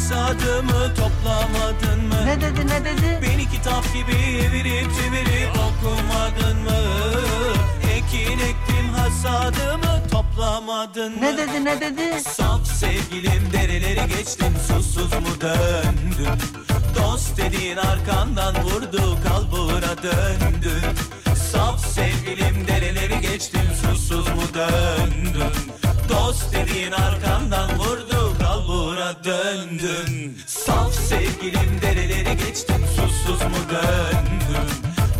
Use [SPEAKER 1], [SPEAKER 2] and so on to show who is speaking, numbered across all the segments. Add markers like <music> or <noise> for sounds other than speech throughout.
[SPEAKER 1] Hasadımı toplamadın mı?
[SPEAKER 2] Ne dedi ne dedi?
[SPEAKER 1] Beni kitap gibi evirip çevirip okumadın mı? Ekin ektim hasadımı toplamadın mı?
[SPEAKER 2] Ne dedi ne dedi?
[SPEAKER 1] Saf sevgilim dereleri geçtim susuz mu döndüm? Dost dediğin arkandan vurdu kalbura döndüm Saf sevgilim dereleri geçtim susuz mu döndüm? Dost dediğin arkandan vurdu kalbura döndüm Saf sevgilim dereleri geçtim susuz mu döndüm?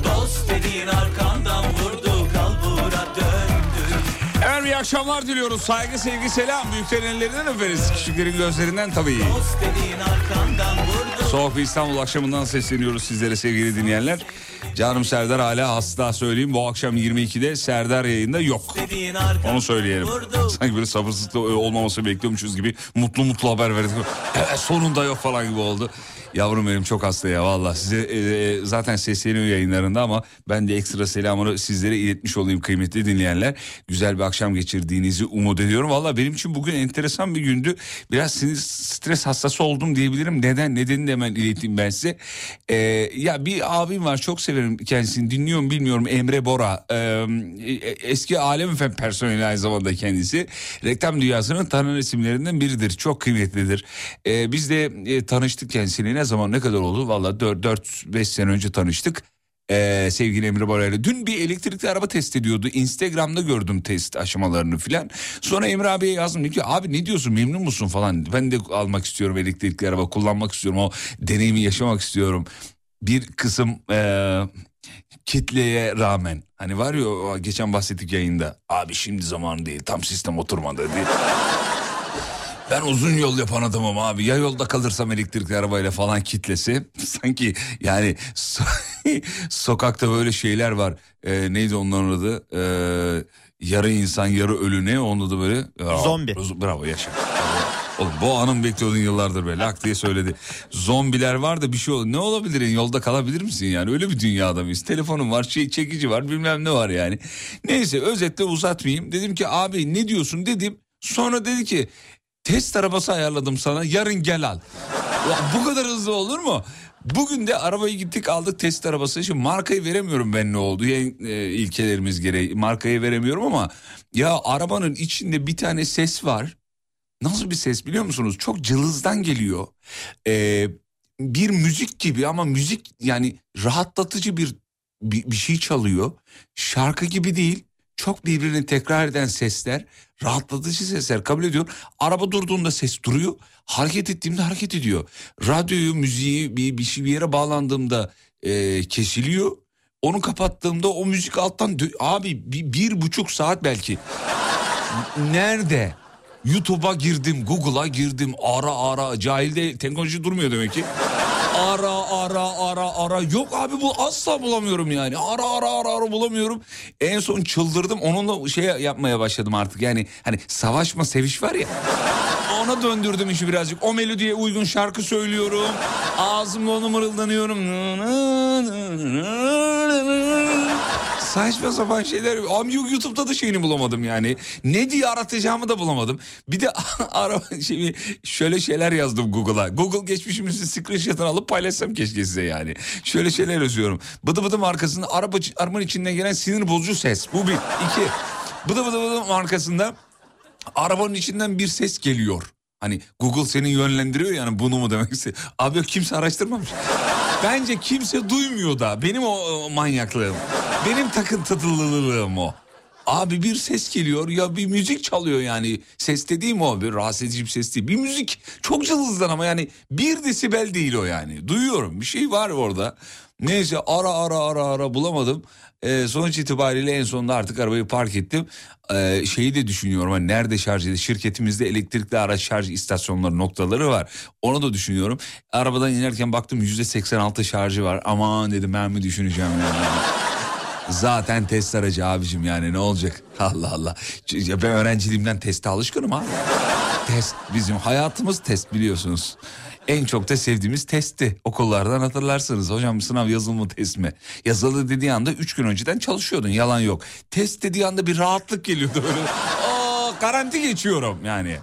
[SPEAKER 1] Dost dediğin arkandan vurdu kalbura döndüm
[SPEAKER 3] Efendim iyi akşamlar diliyoruz. Saygı, sevgi, selam. Büyüklerin ellerinden öperiz. Küçüklerin gözlerinden tabii.
[SPEAKER 1] Dost dediğin arkandan vurdu
[SPEAKER 3] bir İstanbul akşamından sesleniyoruz sizlere sevgili dinleyenler. Canım Serdar hala hasta söyleyeyim. Bu akşam 22'de Serdar yayında yok. Onu söyleyelim. <laughs> Sanki böyle sabırsızlıkla olmaması bekliyormuşuz gibi mutlu mutlu haber verdik. Evet, <laughs> sonunda yok falan gibi oldu. Yavrum benim çok hasta ya valla size e, zaten sesleniyor yayınlarında ama ben de ekstra selamını sizlere iletmiş olayım kıymetli dinleyenler. Güzel bir akşam geçirdiğinizi umut ediyorum. Valla benim için bugün enteresan bir gündü. Biraz sinir stres hastası oldum diyebilirim. Neden? Nedenini de hemen ileteyim ben size. E, ya bir abim var çok severim kendisini dinliyorum bilmiyorum Emre Bora. E, eski Alem Efem personeli aynı zamanda kendisi. Reklam dünyasının tanınan isimlerinden biridir. Çok kıymetlidir. E, biz de e, tanıştık kendisiyle ne zaman ne kadar oldu? Valla 4-5 sene önce tanıştık. Ee, sevgili Emre Bora'yla. Dün bir elektrikli araba test ediyordu. Instagram'da gördüm test aşamalarını filan. Sonra Emre abiye yazdım. Dedi ki abi ne diyorsun memnun musun falan. Ben de almak istiyorum elektrikli araba kullanmak istiyorum. O deneyimi yaşamak istiyorum. bir kısım e, kitleye rağmen hani var ya geçen bahsettik yayında abi şimdi zaman değil tam sistem oturmadı diye. Ben uzun yol yapan adamım abi. Ya yolda kalırsam elektrikli arabayla falan kitlesi. <laughs> Sanki yani so- <laughs> sokakta böyle şeyler var. Ee, neydi onların adı? Ee, yarı insan yarı ölü ne? Onu da böyle.
[SPEAKER 4] Zombi.
[SPEAKER 3] Bravo yaşa. Oğlum bu anın bekliyordun yıllardır be lak diye söyledi. Zombiler var da bir şey olur. Ne olabilir yolda kalabilir misin yani? Öyle bir dünyada mıyız? Telefonum var, şey çekici var bilmem ne var yani. Neyse özetle uzatmayayım. Dedim ki abi ne diyorsun dedim. Sonra dedi ki test arabası ayarladım sana yarın gel al. Ya bu kadar hızlı olur mu? Bugün de arabayı gittik aldık test arabası. Şimdi markayı veremiyorum ben ne oldu ya e, ilkelerimiz gereği markayı veremiyorum ama ya arabanın içinde bir tane ses var. Nasıl bir ses biliyor musunuz? Çok cılızdan geliyor. Ee, bir müzik gibi ama müzik yani rahatlatıcı bir, bir bir şey çalıyor. Şarkı gibi değil. Çok birbirini tekrar eden sesler, rahatlatıcı sesler kabul ediyor. Araba durduğunda ses duruyor. Hareket ettiğimde hareket ediyor. Radyoyu, müziği bir, bir, şey, bir yere bağlandığımda e, kesiliyor. Onu kapattığımda o müzik alttan... Abi bir, bir buçuk saat belki. Nerede? YouTube'a girdim, Google'a girdim, ara ara, cahilde teknoloji durmuyor demek ki. Ara ara ara ara. Yok abi bu asla bulamıyorum yani. Ara ara ara ara bulamıyorum. En son çıldırdım. Onunla şey yapmaya başladım artık. Yani hani savaşma seviş var ya. Ona döndürdüm işi birazcık. O melodiye uygun şarkı söylüyorum. Ağzımla onu mırıldanıyorum Saçma sapan şeyler. Yok YouTube'da da şeyini bulamadım yani. Ne diye aratacağımı da bulamadım. Bir de <laughs> araba şey, şöyle şeyler yazdım Google'a. Google geçmişimizin screenshot'ını alıp paylaşsam keşke size yani. Şöyle şeyler yazıyorum. Bıdı bıdı markasında araba, arabanın içinden gelen sinir bozucu ses. Bu bir. iki. Bıdı bıdı bıdı markasında arabanın içinden bir ses geliyor. Hani Google seni yönlendiriyor yani bunu mu demek istiyor. Abi yok kimse araştırmamış. Bence kimse duymuyor da benim o, manyaklığım. Benim takıntılılığım o. Abi bir ses geliyor ya bir müzik çalıyor yani. Ses dediğim o bir rahatsız edici bir ses değil. Bir müzik çok cılızdan ama yani bir desibel değil o yani. Duyuyorum bir şey var orada. Neyse ara ara ara ara bulamadım. Ee, sonuç itibariyle en sonunda artık arabayı park ettim. Ee, şeyi de düşünüyorum hani nerede şarj edilir? Şirketimizde elektrikli araç şarj istasyonları noktaları var. Onu da düşünüyorum. Arabadan inerken baktım yüzde 86 şarjı var. Aman dedim ben mi düşüneceğim yani. Zaten test aracı abicim yani ne olacak? Allah Allah. Ya ben öğrenciliğimden teste alışkınım abi. test bizim hayatımız test biliyorsunuz. En çok da sevdiğimiz testti. Okullardan hatırlarsınız. Hocam sınav yazılı test mi? Yazılı dediği anda 3 gün önceden çalışıyordun yalan yok. Test dediği anda bir rahatlık geliyordu böyle. <laughs> Aa, garanti geçiyorum yani.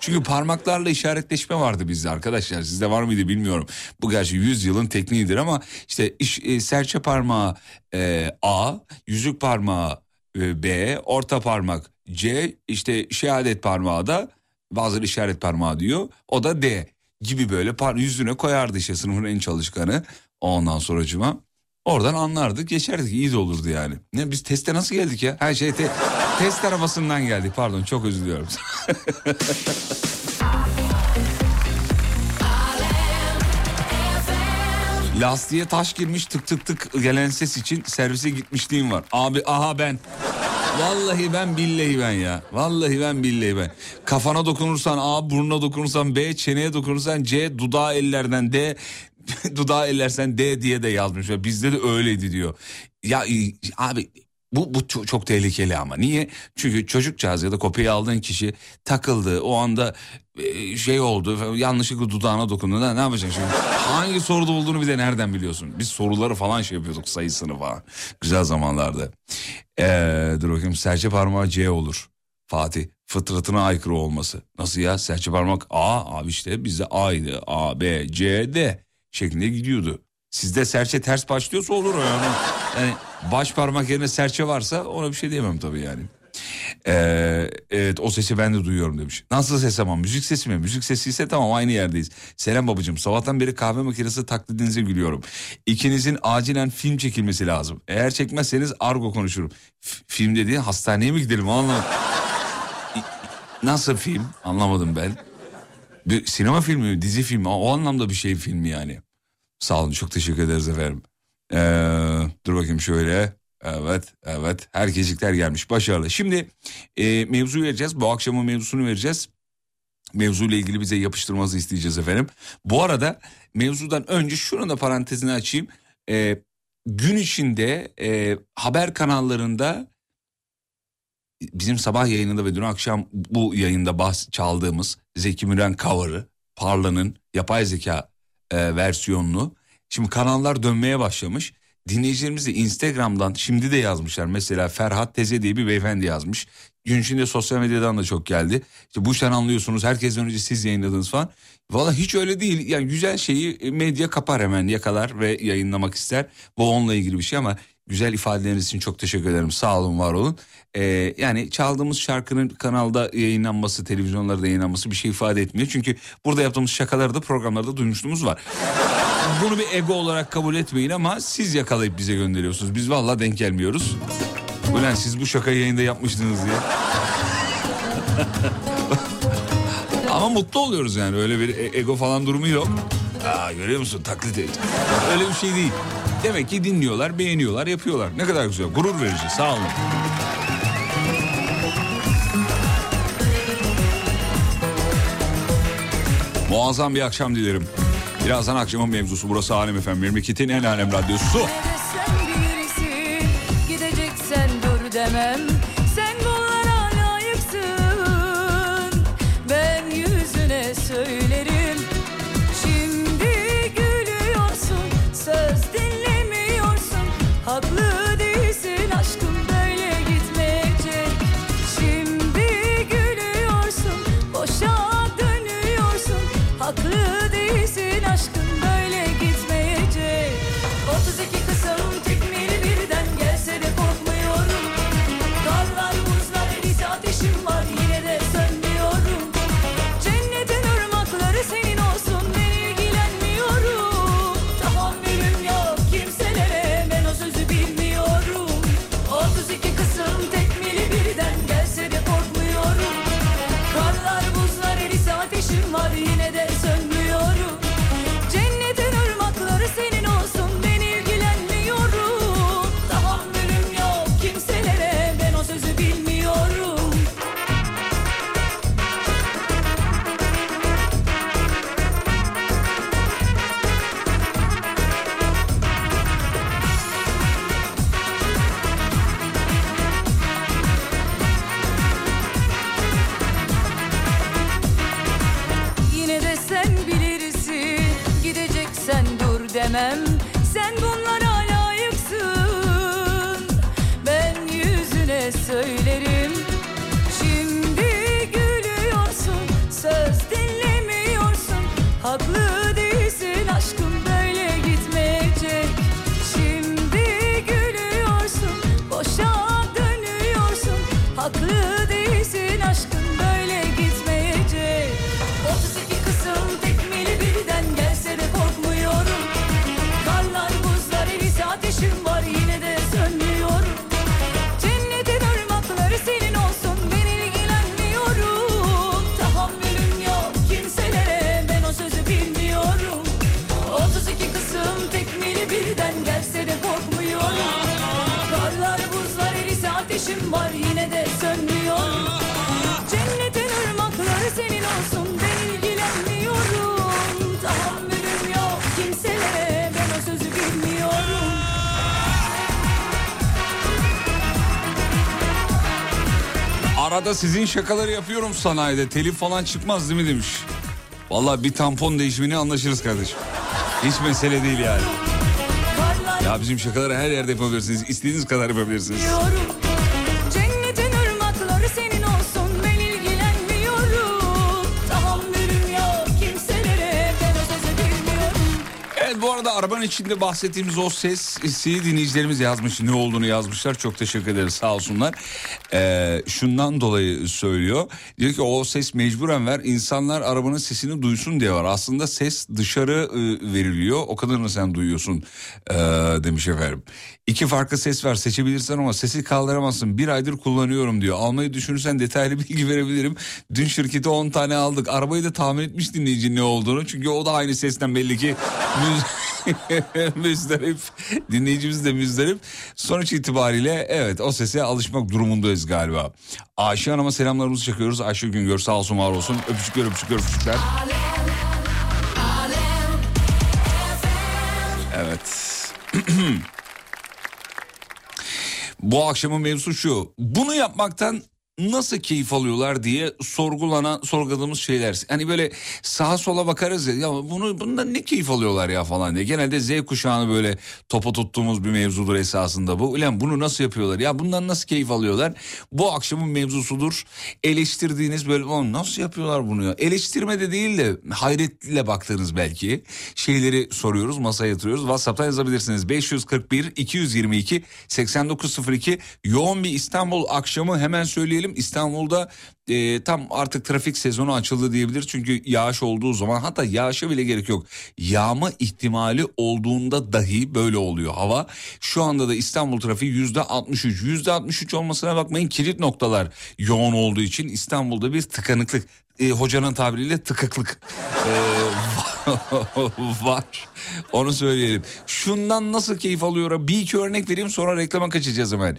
[SPEAKER 3] Çünkü parmaklarla işaretleşme vardı bizde arkadaşlar. Sizde var mıydı bilmiyorum. Bu gerçi 100 yılın tekniğidir ama işte iş, e, serçe parmağı e, A, yüzük parmağı e, B, orta parmak C, işte şehadet parmağı da bazıları işaret parmağı diyor. O da D gibi böyle par yüzüne koyardı işte sınıfın en çalışkanı. Ondan sonracıma oradan anlardık geçerdik iyi de olurdu yani. Ne biz teste nasıl geldik ya? Her şey te- test arabasından geldik pardon çok özür diliyorum. <laughs> Lastiğe taş girmiş tık tık tık gelen ses için servise gitmişliğim var. Abi aha ben. Vallahi ben billahi ben ya. Vallahi ben billahi ben. Kafana dokunursan A, burnuna dokunursan B, çeneye dokunursan C, dudağı ellerden D, <laughs> dudağı ellersen D diye de yazmış. Bizde de öyleydi diyor. Ya e, abi bu, bu çok, çok tehlikeli ama. Niye? Çünkü çocukcağız ya da kopya aldığın kişi takıldı. O anda e, şey oldu. Yanlışlıkla dudağına dokundu. Ne yapacaksın şimdi? Hangi soruda olduğunu bir de nereden biliyorsun? Biz soruları falan şey yapıyorduk sayısını falan. Güzel zamanlarda. Ee, dur bakayım serçe parmağı C olur. Fatih fıtratına aykırı olması. Nasıl ya serçe parmak A abi işte bizde A'ydı. A, B, C, D şeklinde gidiyordu. Sizde serçe ters başlıyorsa olur o yani. Yani baş parmak yerine serçe varsa ona bir şey diyemem tabii yani. Ee, evet o sesi ben de duyuyorum demiş. Nasıl ses ama müzik sesi mi? Müzik sesi ise tamam aynı yerdeyiz. Selam babacığım sabahtan beri kahve makinesi taklidinize gülüyorum. İkinizin acilen film çekilmesi lazım. Eğer çekmezseniz argo konuşurum. F- film dediğin hastaneye mi gidelim anlamadım. Nasıl film anlamadım ben. Bir sinema filmi mi dizi filmi o anlamda bir şey filmi yani. Sağ olun çok teşekkür ederiz efendim. Ee, dur bakayım şöyle. Evet evet herkeslikler gelmiş başarılı. Şimdi e, mevzu vereceğiz bu akşamın mevzusunu vereceğiz. Mevzuyla ilgili bize yapıştırmanızı isteyeceğiz efendim. Bu arada mevzudan önce şunun da parantezini açayım. Ee, gün içinde e, haber kanallarında bizim sabah yayınında ve dün akşam bu yayında bahs çaldığımız Zeki Müren cover'ı Parla'nın yapay zeka e, versiyonunu şimdi kanallar dönmeye başlamış. Dinleyicilerimiz de Instagram'dan şimdi de yazmışlar. Mesela Ferhat Teze diye bir beyefendi yazmış. Gün içinde sosyal medyadan da çok geldi. İşte bu işten anlıyorsunuz herkesten önce siz yayınladınız falan. Valla hiç öyle değil. Yani güzel şeyi medya kapar hemen yakalar ve yayınlamak ister. Bu onunla ilgili bir şey ama güzel ifadeleriniz için çok teşekkür ederim. Sağ olun var olun. Ee, yani çaldığımız şarkının kanalda yayınlanması, televizyonlarda yayınlanması bir şey ifade etmiyor. Çünkü burada yaptığımız şakaları da programlarda duymuşluğumuz var. Bunu bir ego olarak kabul etmeyin ama siz yakalayıp bize gönderiyorsunuz. Biz vallahi denk gelmiyoruz. Ulan siz bu şakayı yayında yapmıştınız diye. <laughs> Ama mutlu oluyoruz yani öyle bir e- ego falan durumu yok. Aa görüyor musun taklit et. Öyle bir şey değil. Demek ki dinliyorlar, beğeniyorlar, yapıyorlar. Ne kadar güzel, gurur verici. Sağ olun. Muazzam bir akşam dilerim. Birazdan akşamın mevzusu burası Alem Efem. Memleketin en alem radyosu.
[SPEAKER 4] Gideceksen dur demem
[SPEAKER 3] Arada sizin şakaları yapıyorum sanayide. Telif falan çıkmaz değil mi demiş. Vallahi bir tampon değişimini anlaşırız kardeşim. Hiç mesele değil yani. Ya bizim şakaları her yerde yapabilirsiniz. İstediğiniz kadar yapabilirsiniz.
[SPEAKER 4] Bilmiyorum.
[SPEAKER 3] Bu arada arabanın içinde bahsettiğimiz o sesi dinleyicilerimiz yazmış. Ne olduğunu yazmışlar. Çok teşekkür ederiz sağ olsunlar. Ee, şundan dolayı söylüyor. Diyor ki o ses mecburen ver. insanlar arabanın sesini duysun diye var. Aslında ses dışarı e, veriliyor. O kadarını sen duyuyorsun e, demiş efendim. İki farklı ses var seçebilirsen ama sesi kaldıramazsın. Bir aydır kullanıyorum diyor. Almayı düşünürsen detaylı <laughs> bilgi verebilirim. Dün şirkete 10 tane aldık. Arabayı da tahmin etmiş dinleyici ne olduğunu. Çünkü o da aynı sesten belli ki müz- <laughs> müzdarip. Dinleyicimiz de müzdarip. Sonuç itibariyle evet o sese alışmak durumundayız galiba. Ayşe Hanım'a selamlarımızı çakıyoruz. Ayşe Güngör sağ olsun var olsun. Öpücükler öpücükler öpücükler. Evet. <clears throat> Bu akşamın mevzusu şu. Bunu yapmaktan nasıl keyif alıyorlar diye sorgulanan sorguladığımız şeyler. Hani böyle sağa sola bakarız ya, ya bunu bundan ne keyif alıyorlar ya falan diye. Genelde Z kuşağını böyle topa tuttuğumuz bir mevzudur esasında bu. Ulan bunu nasıl yapıyorlar ya bundan nasıl keyif alıyorlar? Bu akşamın mevzusudur. Eleştirdiğiniz böyle "Oğlum nasıl yapıyorlar bunu ya? Eleştirme de değil de hayretle baktığınız belki şeyleri soruyoruz masaya yatırıyoruz. WhatsApp'tan yazabilirsiniz. 541 222 8902 yoğun bir İstanbul akşamı hemen söyleyelim. İstanbul'da e, tam artık trafik sezonu açıldı diyebilir. Çünkü yağış olduğu zaman hatta yağışa bile gerek yok. Yağma ihtimali olduğunda dahi böyle oluyor hava. Şu anda da İstanbul trafiği yüzde 63. Yüzde 63 olmasına bakmayın kilit noktalar yoğun olduğu için İstanbul'da bir tıkanıklık. E, hocanın tabiriyle tıkıklık e, <laughs> var. Onu söyleyelim. Şundan nasıl keyif alıyor? Bir iki örnek vereyim sonra reklama kaçacağız hemen.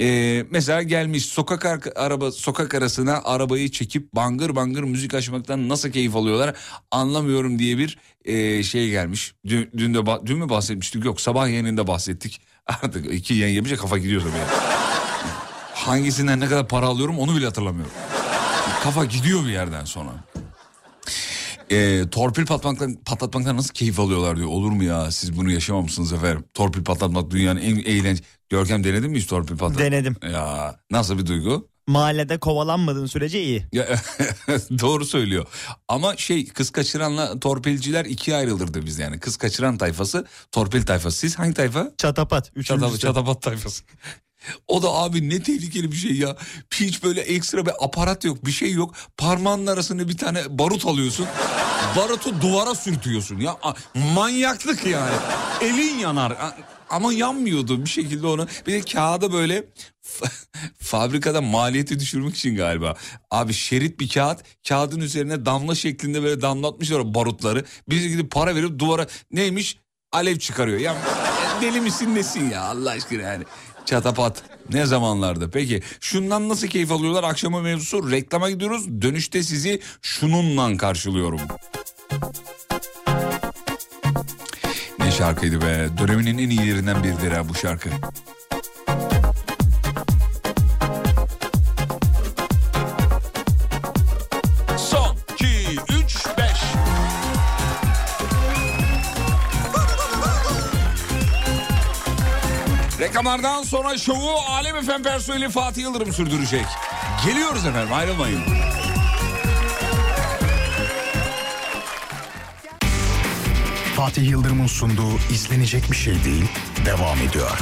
[SPEAKER 3] Ee, mesela gelmiş sokak ar- araba sokak arasına arabayı çekip bangır bangır müzik açmaktan nasıl keyif alıyorlar anlamıyorum diye bir e, şey gelmiş. Dün, dün de ba- dün mü bahsetmiştik yok sabah yayınında bahsettik. <laughs> Artık iki yayın yapınca kafa gidiyor tabii. ya. Hangisinden ne kadar para alıyorum onu bile hatırlamıyorum. Kafa gidiyor bir yerden sonra. E, torpil patlatmaktan, patlatmaktan nasıl keyif alıyorlar diyor. Olur mu ya siz bunu yaşamamışsınız efendim. Torpil patlatmak dünyanın en eğlenceli. Görkem denedin mi hiç torpil patlatmak?
[SPEAKER 5] Denedim.
[SPEAKER 3] Ya nasıl bir duygu?
[SPEAKER 5] Mahallede kovalanmadığın sürece iyi.
[SPEAKER 3] Ya, <laughs> doğru söylüyor. Ama şey kız kaçıranla torpilciler ikiye ayrılırdı biz yani. Kız kaçıran tayfası, torpil tayfası. Siz hangi tayfa?
[SPEAKER 5] Çatapat. Üçüncüsü.
[SPEAKER 3] çatapat tayfası. O da abi ne tehlikeli bir şey ya. Hiç böyle ekstra bir aparat yok bir şey yok. Parmağının arasında bir tane barut alıyorsun. Barutu duvara sürtüyorsun ya. Manyaklık yani. Elin yanar. Ama yanmıyordu bir şekilde onu. Bir de kağıda böyle fa- fabrikada maliyeti düşürmek için galiba. Abi şerit bir kağıt. Kağıdın üzerine damla şeklinde böyle damlatmışlar barutları. Biz gidip para verip duvara neymiş? Alev çıkarıyor. Ya deli misin nesin ya Allah aşkına yani. Çatapat. Ne zamanlarda? Peki şundan nasıl keyif alıyorlar? Akşama mevzusu reklama gidiyoruz. Dönüşte sizi şununla karşılıyorum. Ne şarkıydı be? Döneminin en iyilerinden biridir ha bu şarkı. Reklamlardan sonra şovu Alem Efem personeli Fatih Yıldırım sürdürecek. Geliyoruz efendim ayrılmayın.
[SPEAKER 6] Fatih Yıldırım'ın sunduğu izlenecek bir şey değil devam ediyor.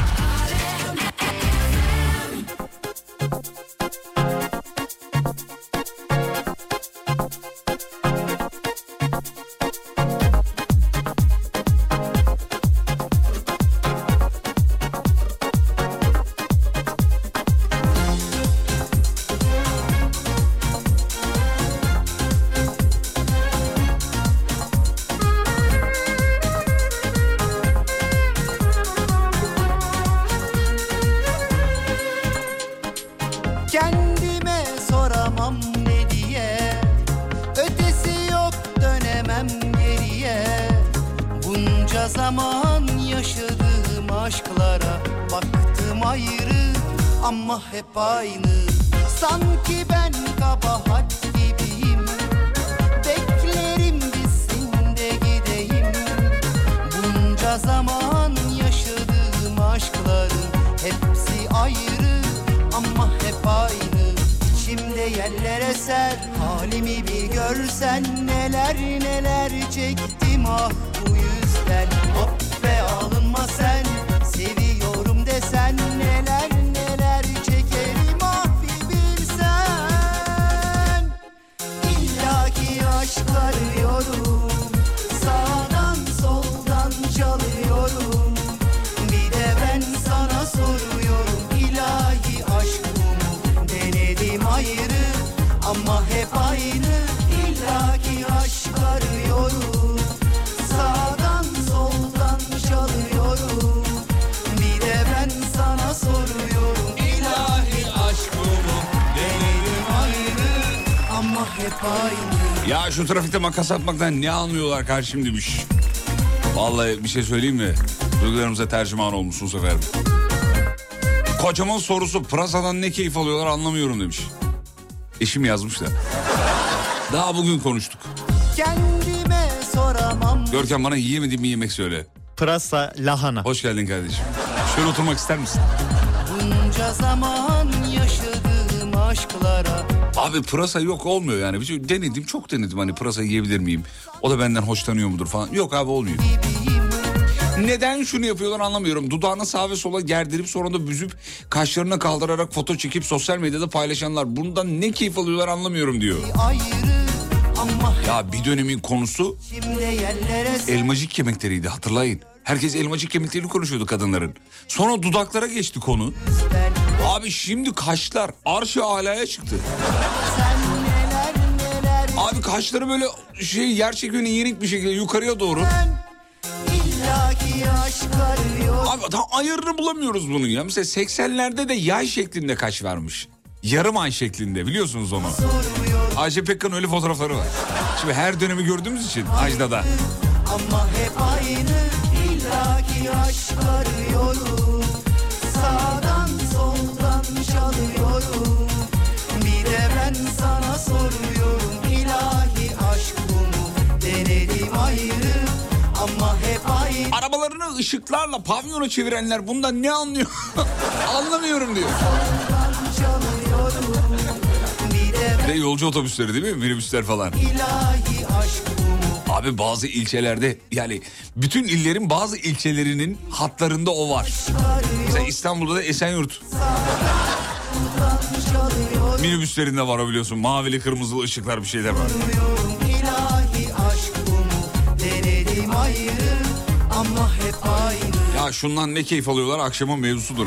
[SPEAKER 3] Trafikte makas atmaktan ne anlıyorlar karşım demiş. Vallahi bir şey söyleyeyim mi? Duygularımıza tercüman olmuşsun sefer. Kocaman sorusu pırasadan ne keyif alıyorlar anlamıyorum demiş. Eşim yazmış da. Daha bugün konuştuk.
[SPEAKER 2] Kendime soramam
[SPEAKER 3] Görkem bana yiyemediğim bir yemek söyle.
[SPEAKER 5] Pırasa, lahana.
[SPEAKER 3] Hoş geldin kardeşim. Şöyle oturmak ister misin?
[SPEAKER 2] Bunca zaman yaşadığım aşklara
[SPEAKER 3] Abi pırasa yok olmuyor yani. Bir şey denedim çok denedim hani pırasa yiyebilir miyim? O da benden hoşlanıyor mudur falan. Yok abi olmuyor. Neden şunu yapıyorlar anlamıyorum. Dudağını sağa ve sola gerdirip sonra da büzüp kaşlarına kaldırarak foto çekip sosyal medyada paylaşanlar. Bundan ne keyif alıyorlar anlamıyorum diyor. Ya bir dönemin konusu elmacık kemikleriydi hatırlayın. Herkes elmacık kemiklerini konuşuyordu kadınların. Sonra dudaklara geçti konu.
[SPEAKER 2] ben
[SPEAKER 3] Abi şimdi kaşlar arş-ı alaya çıktı. Abi kaşları böyle şey yer çekimine yenik bir şekilde yukarıya doğru. Abi tam ayarını bulamıyoruz bunun ya. Mesela 80'lerde de yay şeklinde kaş varmış. Yarım ay şeklinde biliyorsunuz onu. Ajda Pekkan öyle fotoğrafları var. Şimdi her dönemi gördüğümüz için Ajda'da.
[SPEAKER 2] ama hep aynı illaki aşk arıyorum soldan çalıyorum bir de ben sana soruyorum ilahi aşk bu mu denedim ayrı ama hep aynı
[SPEAKER 3] Arabalarını ışıklarla pavyona çevirenler bundan ne anlıyor? <laughs> Anlamıyorum diyor.
[SPEAKER 2] bir de
[SPEAKER 3] yolcu otobüsleri değil mi? Minibüsler falan. Abi bazı ilçelerde yani bütün illerin bazı ilçelerinin hatlarında o var. Mesela İstanbul'da da Esenyurt minibüslerinde var o biliyorsun. Mavili kırmızılı ışıklar bir şeyler var. Ya şundan ne keyif alıyorlar akşamın mevzusudur.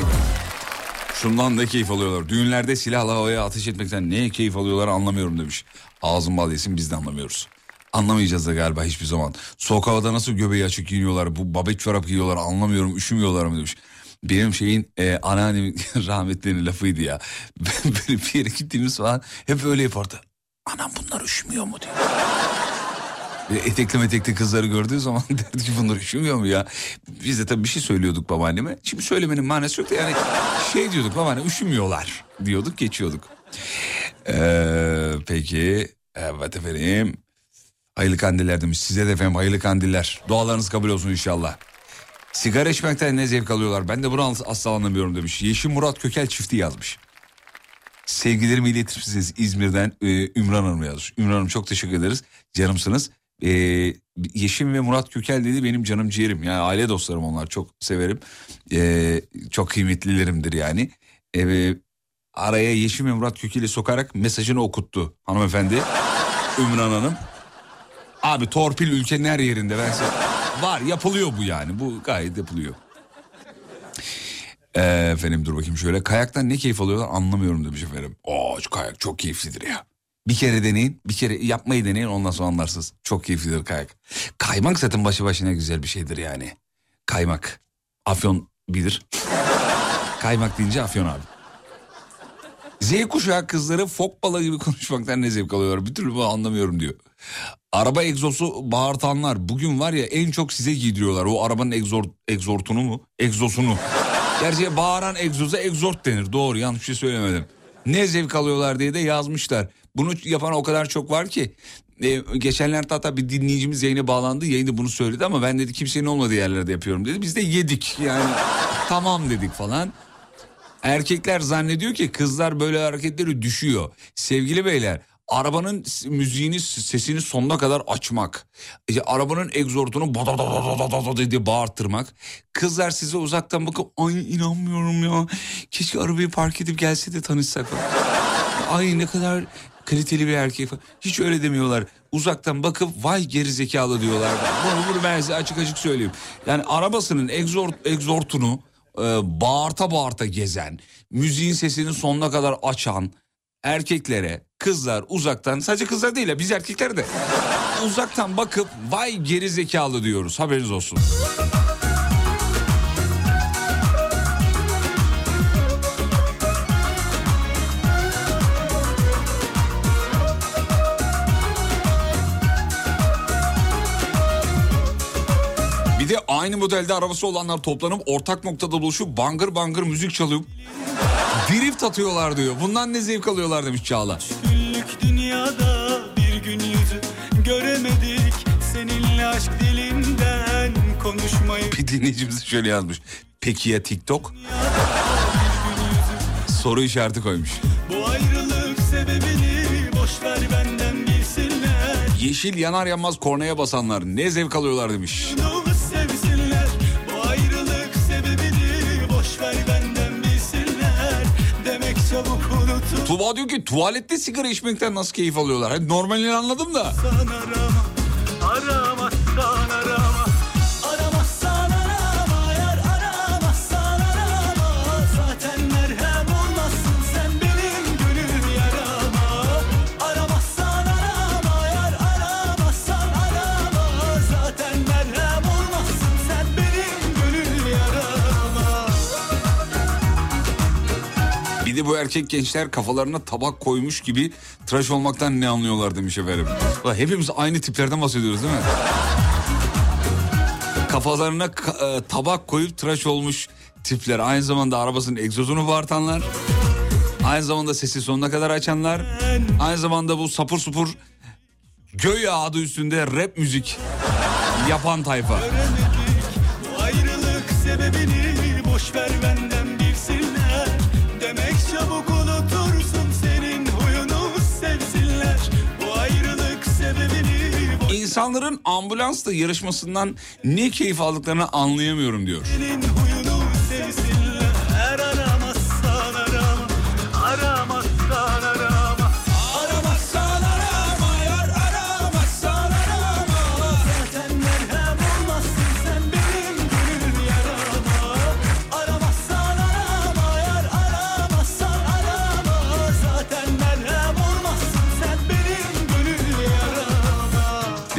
[SPEAKER 3] Şundan ne keyif alıyorlar. Düğünlerde silahla havaya ateş etmekten ne keyif alıyorlar anlamıyorum demiş. Ağzın bal yesin biz de anlamıyoruz. Anlamayacağız da galiba hiçbir zaman. Havada nasıl göbeği açık giyiniyorlar. Bu babet çorap giyiyorlar anlamıyorum üşümüyorlar mı demiş. Benim şeyin e, anneannemin <laughs> rahmetlerinin lafıydı ya. <laughs> Böyle bir yere gittiğimiz falan hep öyle yapardı. Anam bunlar üşümüyor mu diyor. <laughs> Etekli metekli kızları gördüğü zaman derdi ki bunlar üşümüyor mu ya? Biz de tabii bir şey söylüyorduk babaanneme. Şimdi söylemenin manası yok da yani şey diyorduk babaanne üşümüyorlar diyorduk geçiyorduk. Ee, peki evet efendim. Hayırlı kandiller demiş. Size de efendim hayırlı kandiller. Dualarınız kabul olsun inşallah. Sigara içmekten ne zevk alıyorlar? Ben de bunu asla anlamıyorum demiş. Yeşim Murat Kökel çifti yazmış. Sevgilerimi iletir İzmir'den e, Ümran Hanım yazmış. Ümran Hanım çok teşekkür ederiz. Canımsınız. E, Yeşim ve Murat Kökel dedi benim canım ciğerim. Yani aile dostlarım onlar çok severim. E, çok kıymetlilerimdir yani. E, araya Yeşim ve Murat Kökel'i sokarak mesajını okuttu hanımefendi. Ümran Hanım. Abi torpil ülkenin her yerinde. Ben size... Var yapılıyor bu yani. Bu gayet yapılıyor. Ee, efendim dur bakayım şöyle. Kayaktan ne keyif alıyorlar anlamıyorum demiş efendim. Oo kayak çok keyiflidir ya. Bir kere deneyin, bir kere yapmayı deneyin ondan sonra anlarsınız. Çok keyiflidir kayak. Kaymak zaten başı başına güzel bir şeydir yani. Kaymak. Afyon bilir. Kaymak deyince afyon abi. Z kuşağı kızları fok balığı gibi konuşmaktan ne zevk alıyorlar. Bir türlü bunu anlamıyorum diyor. Araba egzosu bağırtanlar bugün var ya en çok size giydiriyorlar. O arabanın egzor, egzortunu mu? Egzosunu. Gerçi bağıran egzoza egzort denir. Doğru yanlış bir şey söylemedim. Ne zevk alıyorlar diye de yazmışlar. Bunu yapan o kadar çok var ki. Ee, geçenlerde hatta bir dinleyicimiz yayına bağlandı. Yayında bunu söyledi ama ben dedi kimsenin olmadığı yerlerde yapıyorum dedi. Biz de yedik yani tamam dedik falan. Erkekler zannediyor ki kızlar böyle hareketleri düşüyor. Sevgili beyler arabanın müziğini sesini sonuna kadar açmak. İşte arabanın egzortunu badadadadadada diye bağırtırmak. Kızlar size uzaktan bakıp ay inanmıyorum ya. Keşke arabayı park edip gelse de tanışsak. ay ne kadar kaliteli bir erkek. Hiç öyle demiyorlar. Uzaktan bakıp vay geri zekalı diyorlar. Bunu, bunu ben size açık açık söyleyeyim. Yani arabasının egzort, egzortunu e, bağırta bağırta gezen, müziğin sesini sonuna kadar açan erkeklere kızlar uzaktan sadece kızlar değil ya biz erkekler de uzaktan bakıp vay geri zekalı diyoruz haberiniz olsun. Aynı modelde arabası olanlar toplanıp ortak noktada buluşup bangır bangır müzik çalıp drift atıyorlar diyor. Bundan ne zevk alıyorlar demiş Çağla.
[SPEAKER 7] Günlük dünyada bir gün yüzü göremedik Seninle aşk dilinden konuşmayı
[SPEAKER 3] Bir dinleyicimiz şöyle yazmış. Peki ya TikTok? Soru işareti koymuş.
[SPEAKER 7] Bu ayrılık sebebini boş ver benden bilsinler
[SPEAKER 3] Yeşil yanar yanmaz kornaya basanlar ne zevk alıyorlar demiş.
[SPEAKER 7] Bunu
[SPEAKER 3] Tuba diyor ki tuvalette sigara içmekten nasıl keyif alıyorlar? Hani normalini anladım da.
[SPEAKER 7] arama
[SPEAKER 3] Bir de bu erkek gençler kafalarına tabak koymuş gibi tıraş olmaktan ne anlıyorlar demiş efendim. Ulan hepimiz aynı tiplerden bahsediyoruz değil mi? Kafalarına ka- e, tabak koyup tıraş olmuş tipler. Aynı zamanda arabasının egzozunu bağırtanlar. Aynı zamanda sesi sonuna kadar açanlar. Aynı zamanda bu sapur supur göğe adı üstünde rap müzik yapan tayfa. İnsanların ambulansla yarışmasından ne keyif aldıklarını anlayamıyorum diyor.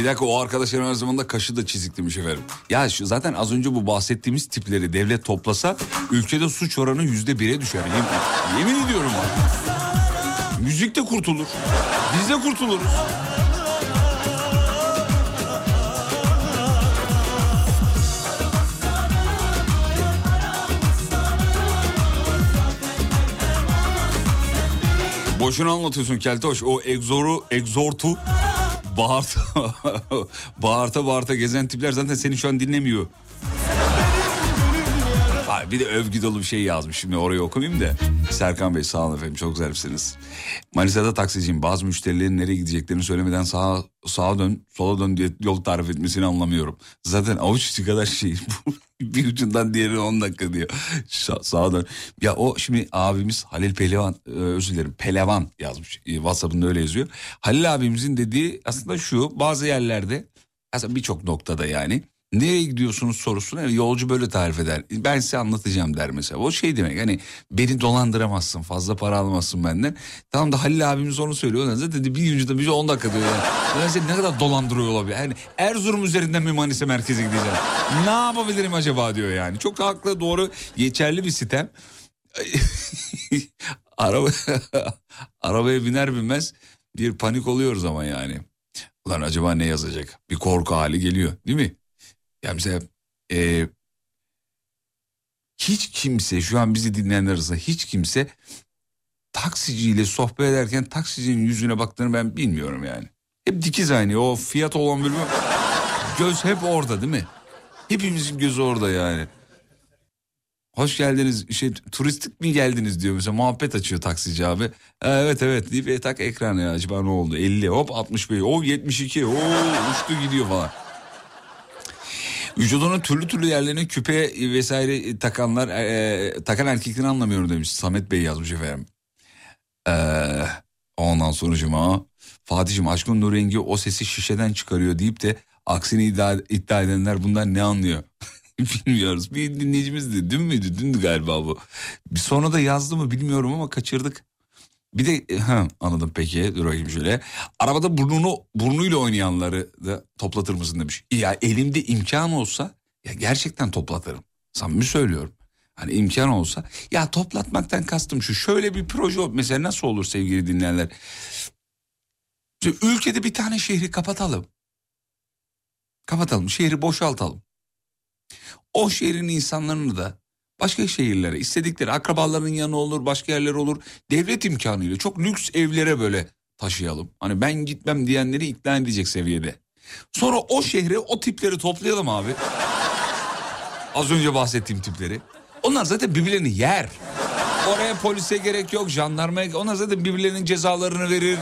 [SPEAKER 3] Dakika o arkadaşlarım her zaman da kaşı da çizik demiş efendim. Ya şu, zaten az önce bu bahsettiğimiz tipleri devlet toplasa ülkede suç oranı yüzde bire düşer. Yemin, yemin ediyorum. Müzik de kurtulur. Biz de kurtuluruz. Boşuna anlatıyorsun Keltoş. O egzoru, egzortu bağırta, <laughs> bağırta bağırta gezen tipler zaten seni şu an dinlemiyor. Bir de övgü dolu bir şey yazmış. Şimdi orayı okumayayım da. Serkan Bey sağ olun efendim çok güzelsiniz. Manisa'da taksiciyim. Bazı müşterilerin nereye gideceklerini söylemeden sağa, sağa dön sola dön diye yol tarif etmesini anlamıyorum. Zaten avuç içi kadar şey. <laughs> bu. bir ucundan diğerine 10 dakika diyor. Sa- sağa dön. Ya o şimdi abimiz Halil Pehlivan e, özür dilerim Pelevan yazmış. E, WhatsApp'ında öyle yazıyor. Halil abimizin dediği aslında şu bazı yerlerde aslında birçok noktada yani nereye gidiyorsunuz sorusuna yolcu böyle tarif eder. Ben size anlatacağım der mesela. O şey demek hani beni dolandıramazsın fazla para alamazsın benden. Tamam da Halil abimiz onu söylüyor. Ondan sonra dedi bir ucunda bir 10 dakika diyor. Yani. Seni ne kadar dolandırıyor olabilir. Yani Erzurum üzerinden mi Manisa merkeze gideceğim? ne yapabilirim acaba diyor yani. Çok haklı doğru geçerli bir sitem. <laughs> Araba, <laughs> arabaya biner binmez bir panik oluyoruz ama yani. Ulan acaba ne yazacak? Bir korku hali geliyor değil mi? Yani mesela e, hiç kimse şu an bizi dinleyenler arasında hiç kimse taksiciyle sohbet ederken taksicinin yüzüne baktığını ben bilmiyorum yani. Hep dikiz aynı o fiyat olan bölümü göz hep orada değil mi? Hepimizin gözü orada yani. Hoş geldiniz şey turistik mi geldiniz diyor mesela muhabbet açıyor taksici abi. "Ha, Evet evet deyip e, tak ekranı ya acaba ne oldu 50 hop 65 o 72 o uçtu gidiyor falan. Vücudunun türlü türlü yerlerine küpe vesaire takanlar e, takan erkekleri anlamıyorum demiş Samet Bey yazmış efendim. Ee, ondan sonucuma Fatih'im aşkın nur rengi o sesi şişeden çıkarıyor deyip de aksini iddia, iddia edenler bundan ne anlıyor? <laughs> Bilmiyoruz. Bir dinleyicimizdi. Dün müydü? Dündü galiba bu. Sonra da yazdı mı bilmiyorum ama kaçırdık. Bir de ha, anladım peki dur bakayım şöyle. Arabada burnunu burnuyla oynayanları da toplatır mısın demiş. Ya elimde imkan olsa ya gerçekten toplatırım. Samimi söylüyorum. Hani imkan olsa ya toplatmaktan kastım şu şöyle bir proje mesela nasıl olur sevgili dinleyenler? Ülkede bir tane şehri kapatalım. Kapatalım şehri boşaltalım. O şehrin insanlarını da başka şehirlere istedikleri akrabalarının yanı olur başka yerler olur. Devlet imkanıyla çok lüks evlere böyle taşıyalım. Hani ben gitmem diyenleri ikna edecek seviyede. Sonra o şehre o tipleri toplayalım abi. Az önce bahsettiğim tipleri. Onlar zaten birbirlerini yer. Oraya polise gerek yok, jandarmaya Onlar zaten birbirlerinin cezalarını verir.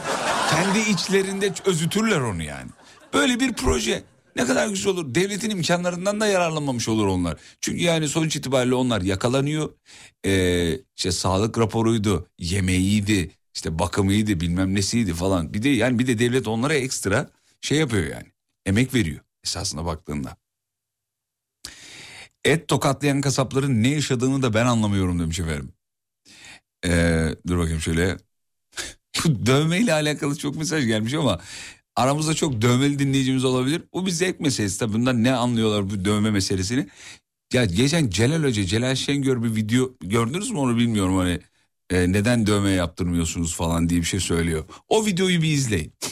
[SPEAKER 3] Kendi içlerinde özütürler onu yani. Böyle bir proje ne kadar güzel olur. Devletin imkanlarından da yararlanmamış olur onlar. Çünkü yani sonuç itibariyle onlar yakalanıyor. Ee, işte sağlık raporuydu, yemeğiydi, işte bakımıydı, bilmem nesiydi falan. Bir de yani bir de devlet onlara ekstra şey yapıyor yani. Emek veriyor esasına baktığında. Et tokatlayan kasapların ne yaşadığını da ben anlamıyorum demiş efendim. Ee, dur bakayım şöyle. <laughs> Bu dövmeyle alakalı çok mesaj gelmiş ama aramızda çok dövmeli dinleyicimiz olabilir. Bu bir zevk meselesi tabii. Bundan ne anlıyorlar bu dövme meselesini. Ya geçen Celal Hoca, Celal Şengör bir video gördünüz mü onu bilmiyorum hani. e, neden dövme yaptırmıyorsunuz falan diye bir şey söylüyor. O videoyu bir izleyin. <laughs>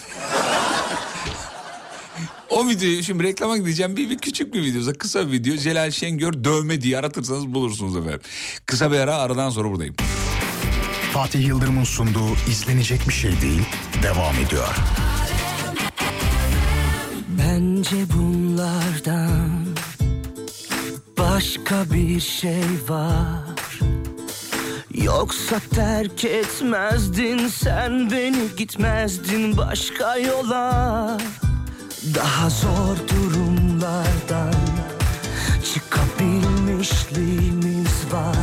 [SPEAKER 3] O videoyu şimdi reklama gideceğim bir, bir küçük bir video kısa bir video Celal Şengör dövme diye aratırsanız bulursunuz efendim. Kısa bir ara aradan sonra buradayım.
[SPEAKER 6] Fatih Yıldırım'ın sunduğu izlenecek bir şey değil devam ediyor.
[SPEAKER 2] Bence bunlardan başka bir şey var. Yoksa terk etmezdin sen beni gitmezdin başka yola. Daha zor durumlardan çıkabilmişliğimiz var.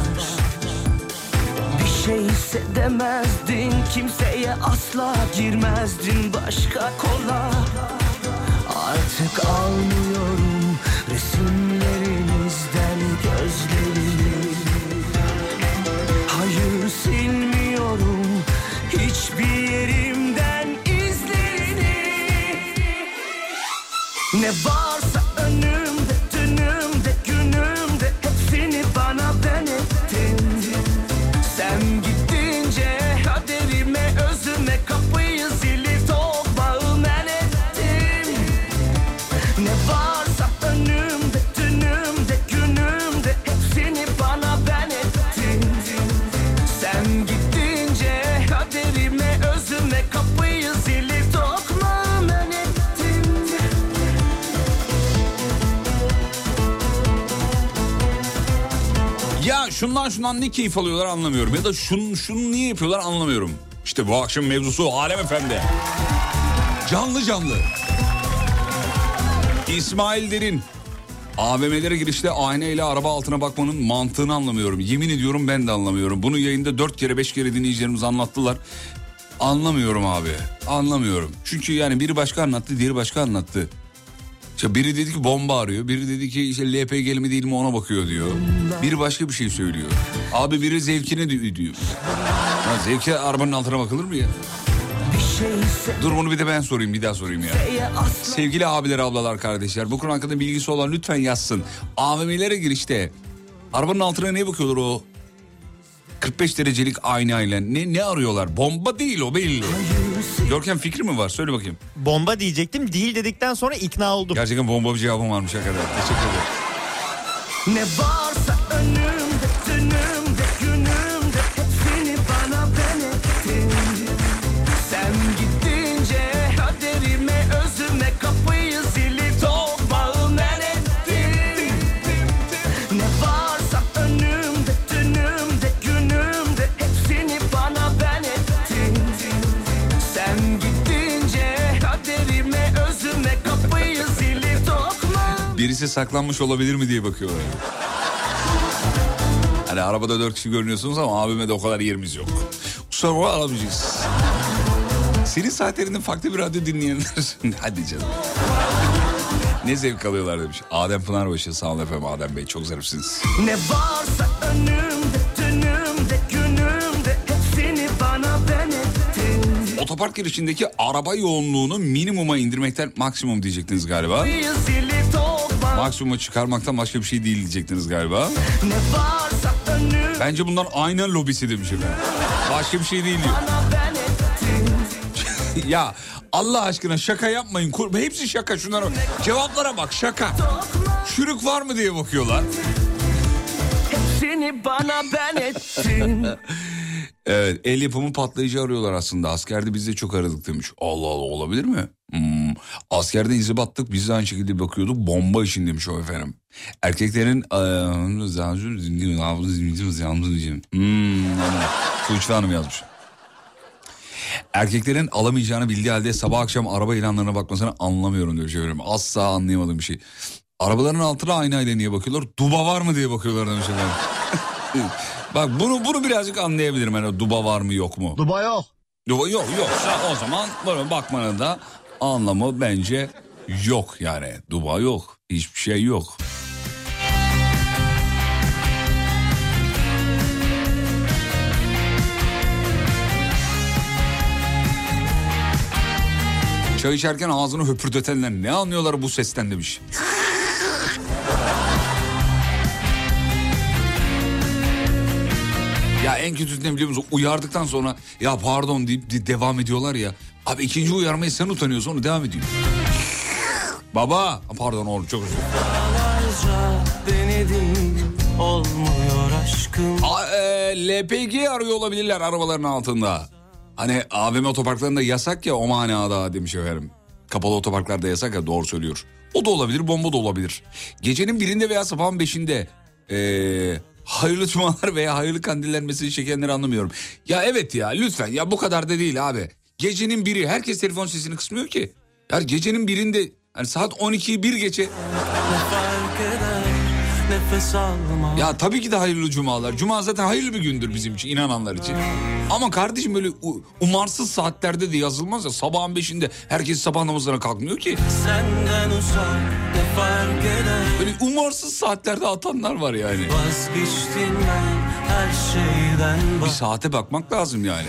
[SPEAKER 2] Bir şey hissedemezdin Kimseye asla girmezdin başka kola Artık almıyorum resimlerinizden gözlerimi Hayır silmiyorum hiçbir yerimden izlerini. Ne varsa
[SPEAKER 3] şundan şundan ne keyif alıyorlar anlamıyorum. Ya da şun, şunu niye yapıyorlar anlamıyorum. İşte bu akşam mevzusu Alem Efendi. Canlı canlı. İsmail Derin. AVM'lere girişte aynayla araba altına bakmanın mantığını anlamıyorum. Yemin ediyorum ben de anlamıyorum. Bunu yayında dört kere beş kere dinleyicilerimiz anlattılar. Anlamıyorum abi. Anlamıyorum. Çünkü yani biri başka anlattı, diğeri başka anlattı. İşte biri dedi ki bomba arıyor. Biri dedi ki işte LPG mi değil mi ona bakıyor diyor. Biri başka bir şey söylüyor. Abi biri zevkine di- diyor. Ya zevke arabanın altına bakılır mı ya?
[SPEAKER 2] Bir
[SPEAKER 3] Dur bunu bir de ben sorayım bir daha sorayım ya. Sevgili abiler ablalar kardeşler bu konu hakkında bilgisi olan lütfen yazsın. AVM'lere girişte arabanın altına ne bakıyorlar o 45 derecelik aynayla ne ne arıyorlar? Bomba değil o belli. Görkem fikri mi var? Söyle bakayım.
[SPEAKER 5] Bomba diyecektim değil dedikten sonra ikna oldum.
[SPEAKER 3] Gerçekten bomba bir cevabım varmış hakikaten. Teşekkür ederim.
[SPEAKER 2] Ne varsa önümde,
[SPEAKER 3] Birisi saklanmış olabilir mi diye bakıyorlar. Hani arabada dört kişi görünüyorsunuz ama abime de o kadar yerimiz yok. Bakma alamayacağız. Senin saatlerinde farklı bir radyo dinleyenler. <laughs> Hadi canım. Ne zevk alıyorlar demiş. Adem Pınarbaşı sağ olun efendim Adem Bey çok zarifsiniz.
[SPEAKER 2] Ne varsa önümde, dünümde, günümde Hepsini bana ben ettin
[SPEAKER 3] Otopark girişindeki araba yoğunluğunu minimuma indirmekten maksimum diyecektiniz galiba.
[SPEAKER 2] Zili
[SPEAKER 3] Maksimuma çıkarmaktan başka bir şey değil diyecektiniz galiba. Bence bunlar ayna lobisi demiş efendim. Başka bir şey değil diyor. <laughs> ya Allah aşkına şaka yapmayın. Hepsi şaka şunlara bak. Cevaplara bak şaka. Çürük var mı diye bakıyorlar.
[SPEAKER 8] Hepsini bana ben ettin <laughs>
[SPEAKER 3] Evet el yapımı patlayıcı arıyorlar aslında. Askerde biz de çok aradık demiş. Allah Allah olabilir mi? Hmm. Askerde izi battık biz de aynı şekilde bakıyorduk. Bomba için demiş o efendim. Erkeklerin... Hmm. Tuğçe Hanım yazmış. Erkeklerin alamayacağını bildiği halde sabah akşam araba ilanlarına bakmasını anlamıyorum diyor efendim. Asla anlayamadığım bir şey. Arabaların altına aynayla niye bakıyorlar? Duba var mı diye bakıyorlar demiş efendim. <laughs> Bak bunu bunu birazcık anlayabilirim. Yani duba var mı yok mu?
[SPEAKER 9] Duba yok.
[SPEAKER 3] Duba yok yoksa o zaman böyle bakmanın da anlamı bence yok yani. Duba yok. Hiçbir şey yok. Çay içerken ağzını höpürdetenler ne anlıyorlar bu sesten demiş. <laughs> Ya en kötüsü ne biliyor musun? Uyardıktan sonra ya pardon deyip de- devam ediyorlar ya. Abi ikinci uyarmayı sen utanıyorsun onu devam ediyor. Baba pardon oğlum çok özür dilerim.
[SPEAKER 8] Denedim olmuyor aşkım
[SPEAKER 3] A- e, LPG arıyor olabilirler arabaların altında. Hani AVM otoparklarında yasak ya o manada demiş efendim. Kapalı otoparklarda yasak ya doğru söylüyor. O da olabilir bomba da olabilir. Gecenin birinde veya sabahın beşinde ee, hayırlı cumalar veya hayırlı kandiller mesajı çekenleri anlamıyorum. Ya evet ya lütfen ya bu kadar da değil abi. Gecenin biri herkes telefon sesini kısmıyor ki. Ya gecenin birinde hani saat 12'yi bir geçe Ya tabii ki de hayırlı cumalar. Cuma zaten hayırlı bir gündür bizim için inananlar için. Ama kardeşim böyle umarsız saatlerde de yazılmaz ya. Sabahın beşinde herkes sabah namazına kalkmıyor ki.
[SPEAKER 8] Senden uzak
[SPEAKER 3] Böyle umarsız saatlerde atanlar var yani.
[SPEAKER 8] Vazgeçtim ben her şeyden
[SPEAKER 3] Bir saate bakmak lazım yani.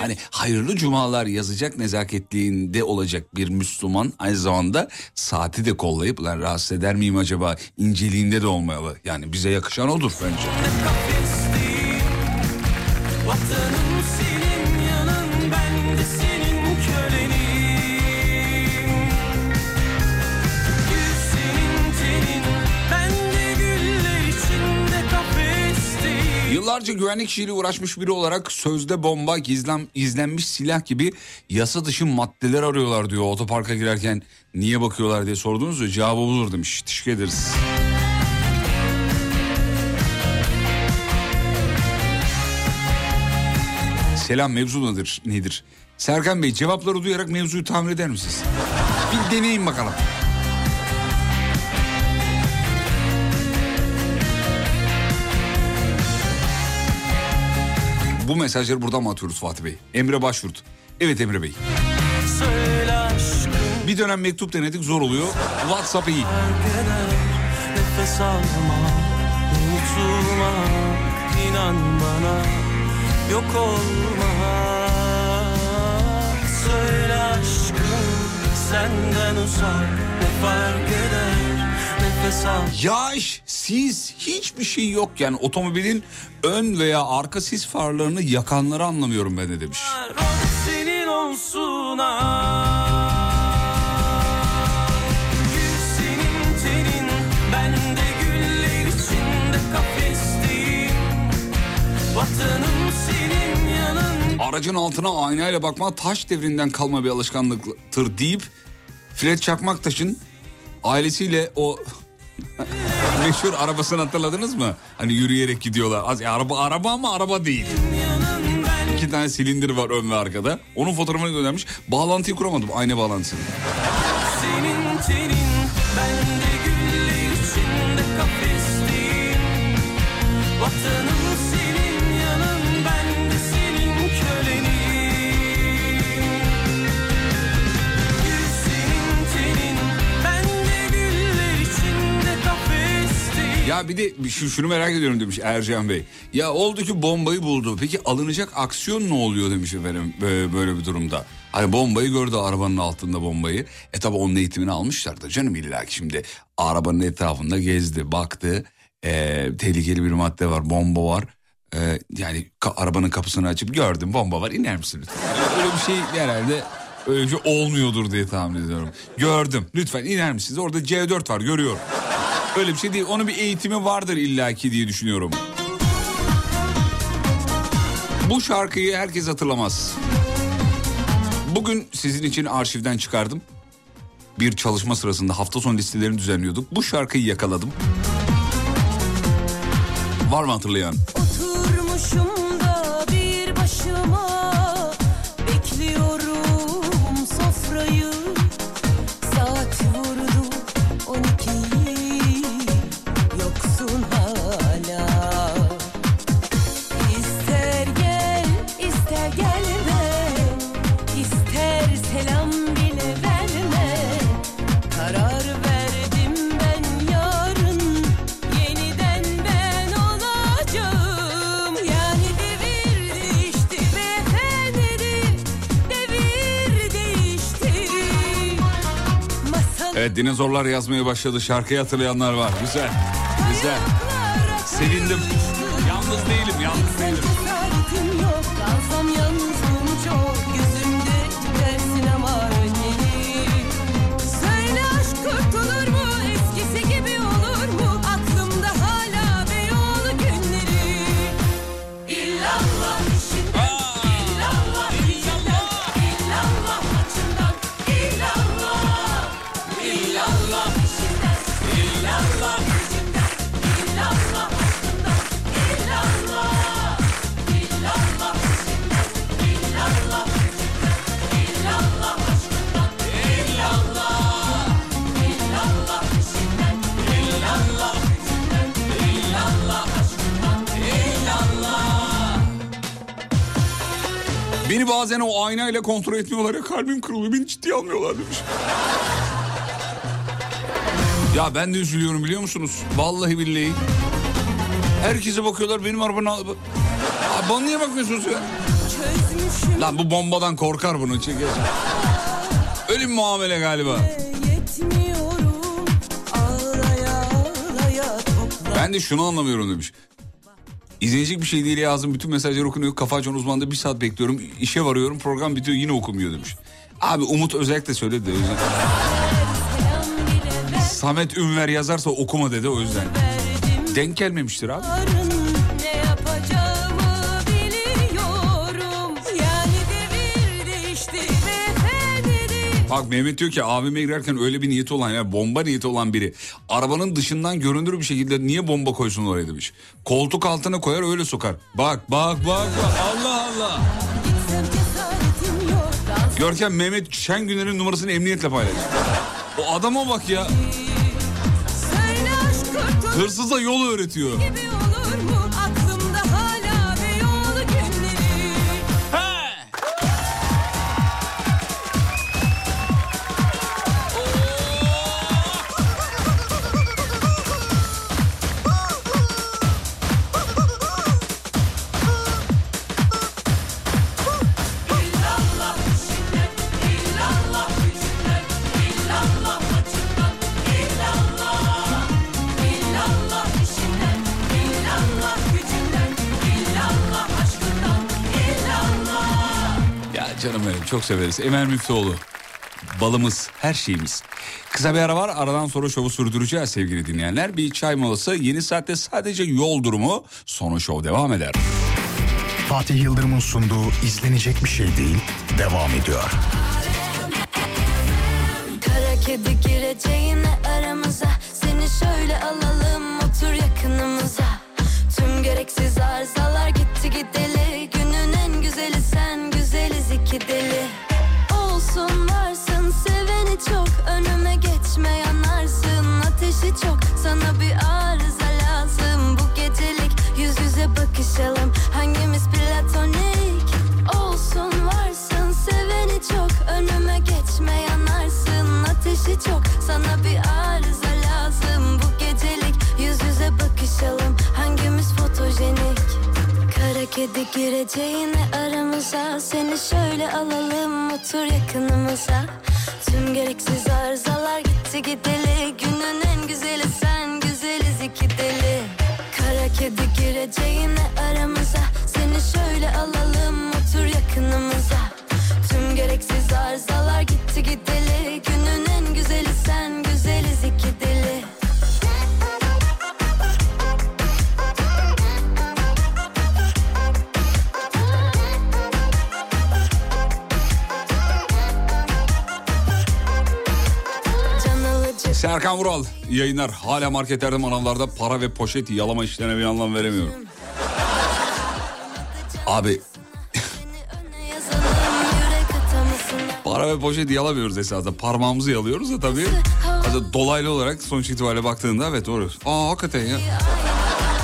[SPEAKER 3] Hani hayırlı cumalar yazacak nezaketliğinde olacak bir Müslüman aynı zamanda saati de kollayıp lan rahatsız eder miyim acaba inceliğinde de olmalı. Yani bize yakışan odur bence.
[SPEAKER 8] Vatanım
[SPEAKER 3] Yıllarca güvenlik işiyle uğraşmış biri olarak sözde bomba, gizlen, izlenmiş silah gibi yasa dışı maddeler arıyorlar diyor. Otoparka girerken niye bakıyorlar diye sordunuz ya cevabı budur demiş. Teşekkür ederiz. Selam mevzu nedir? nedir? Serkan Bey cevapları duyarak mevzuyu tahmin eder misiniz? Bir deneyin bakalım. Bu mesajları buradan mı atıyoruz Fatih Bey? Emre Başvurt. Evet Emre Bey. Bir dönem mektup denedik zor oluyor. WhatsApp iyi.
[SPEAKER 8] Nefes alma Unutulma inan bana Yok olma Söyle aşkım Senden uzak Ne fark eder Nefes al
[SPEAKER 3] Yağış, sis hiçbir şey yok yani otomobilin ön veya arka sis farlarını yakanları anlamıyorum ben de demiş.
[SPEAKER 8] Senin olsun. Gül senin tenin Ben de güller içinde kafesteyim Vatanım senin yanın
[SPEAKER 3] Aracın altına aynayla bakmak taş devrinden kalma bir alışkanlıktır deyip Fred Çakmaktaş'ın ailesiyle o <laughs> meşhur arabasını hatırladınız mı? Hani yürüyerek gidiyorlar. Az, araba araba ama araba değil. İki tane silindir var ön ve arkada. Onun fotoğrafını göndermiş. Bağlantıyı kuramadım. Aynı bağlantısını.
[SPEAKER 8] senin tenin Ben de içinde kafesteyim Vatanım
[SPEAKER 3] Ya bir de şu, şunu merak ediyorum demiş Ercan Bey. Ya oldu ki bombayı buldu. Peki alınacak aksiyon ne oluyor demiş efendim böyle, böyle bir durumda. Hani bombayı gördü arabanın altında bombayı. E tabi onun eğitimini almışlar da canım illa ki şimdi arabanın etrafında gezdi baktı. E, tehlikeli bir madde var bomba var. E, yani ka- arabanın kapısını açıp gördüm bomba var iner misin lütfen? Öyle bir şey herhalde Öyle bir şey olmuyordur diye tahmin ediyorum. Gördüm. Lütfen iner misiniz? Orada C4 var görüyorum. Öyle bir şey değil. Onun bir eğitimi vardır illaki diye düşünüyorum. Bu şarkıyı herkes hatırlamaz. Bugün sizin için arşivden çıkardım. Bir çalışma sırasında hafta sonu listelerini düzenliyorduk. Bu şarkıyı yakaladım. Var mı hatırlayan?
[SPEAKER 4] Oturmuşum
[SPEAKER 3] Evet dinozorlar yazmaya başladı. Şarkıyı hatırlayanlar var. Güzel. Güzel. Sevindim. Yalnız değilim, yalnız değilim. Beni bazen o aynayla kontrol etmiyorlar ya kalbim kırılıyor. Beni ciddiye almıyorlar demiş. Ya ben de üzülüyorum biliyor musunuz? Vallahi billahi. Herkese bakıyorlar benim arabana... Abi bana niye bakmıyorsunuz ya?
[SPEAKER 4] Çözmüşüm
[SPEAKER 3] Lan bu bombadan korkar bunu çeker. Öyle bir muamele galiba.
[SPEAKER 4] Ağlaya ağlaya
[SPEAKER 3] Ben de şunu anlamıyorum demiş. İzleyecek bir şey değil yazdım. Bütün mesajlar okunuyor. Kafa açan uzmanda bir saat bekliyorum. İşe varıyorum. Program bitiyor yine okumuyor demiş. Abi Umut özellikle söyledi de Samet Ünver yazarsa okuma dedi o yüzden. Denk gelmemiştir abi. Bak Mehmet diyor ki abime girerken öyle bir niyeti olan ya bomba niyeti olan biri arabanın dışından görünür bir şekilde niye bomba koysun oraya demiş. Koltuk altına koyar öyle sokar. Bak bak bak bak Allah Allah. Görkem Mehmet Şengüner'in numarasını emniyetle paylaş. O adama bak ya hırsıza yol öğretiyor.
[SPEAKER 4] gibi olur mu
[SPEAKER 3] canım benim çok severiz. Emel Müftüoğlu. Balımız, her şeyimiz. Kısa bir ara var. Aradan sonra şovu sürdüreceğiz sevgili dinleyenler. Bir çay molası. Yeni saatte sadece yol durumu. Sonra şov devam eder.
[SPEAKER 6] Fatih Yıldırım'ın sunduğu izlenecek bir şey değil devam ediyor.
[SPEAKER 10] Kara kedi gireceğine aramıza Seni şöyle alalım otur yakınımıza Tüm gereksiz arızalar gitti gideli Günün en güzeli sen Sana bir arıza lazım. Bu gecelik Yüz yüze bakışalım. Hangimiz platonik? Olsun varsın. Seveni çok Önüme geçme yanarsın ateşi çok Sana bir arıza lazım. Bu gecelik Yüz yüze bakışalım. Hangimiz fotojenik? Kara kedi gireceğine aramıza. Seni şöyle alalım otur yakınımıza Tüm gereksiz arızalar gitti gideli. Günün en güzeli sen güzeliz iki deli. Kara kedi gireceğine aramıza. Seni şöyle alalım otur yakınımıza. Tüm gereksiz arızalar
[SPEAKER 3] Serkan Vural yayınlar. Hala marketlerde manavlarda para ve poşet yalama işlerine bir anlam veremiyorum. Abi <laughs> para ve poşet yalamıyoruz esasında. Parmağımızı yalıyoruz da tabii. Aslında dolaylı olarak sonuç itibariyle baktığında evet doğru. Aa hakikaten ya.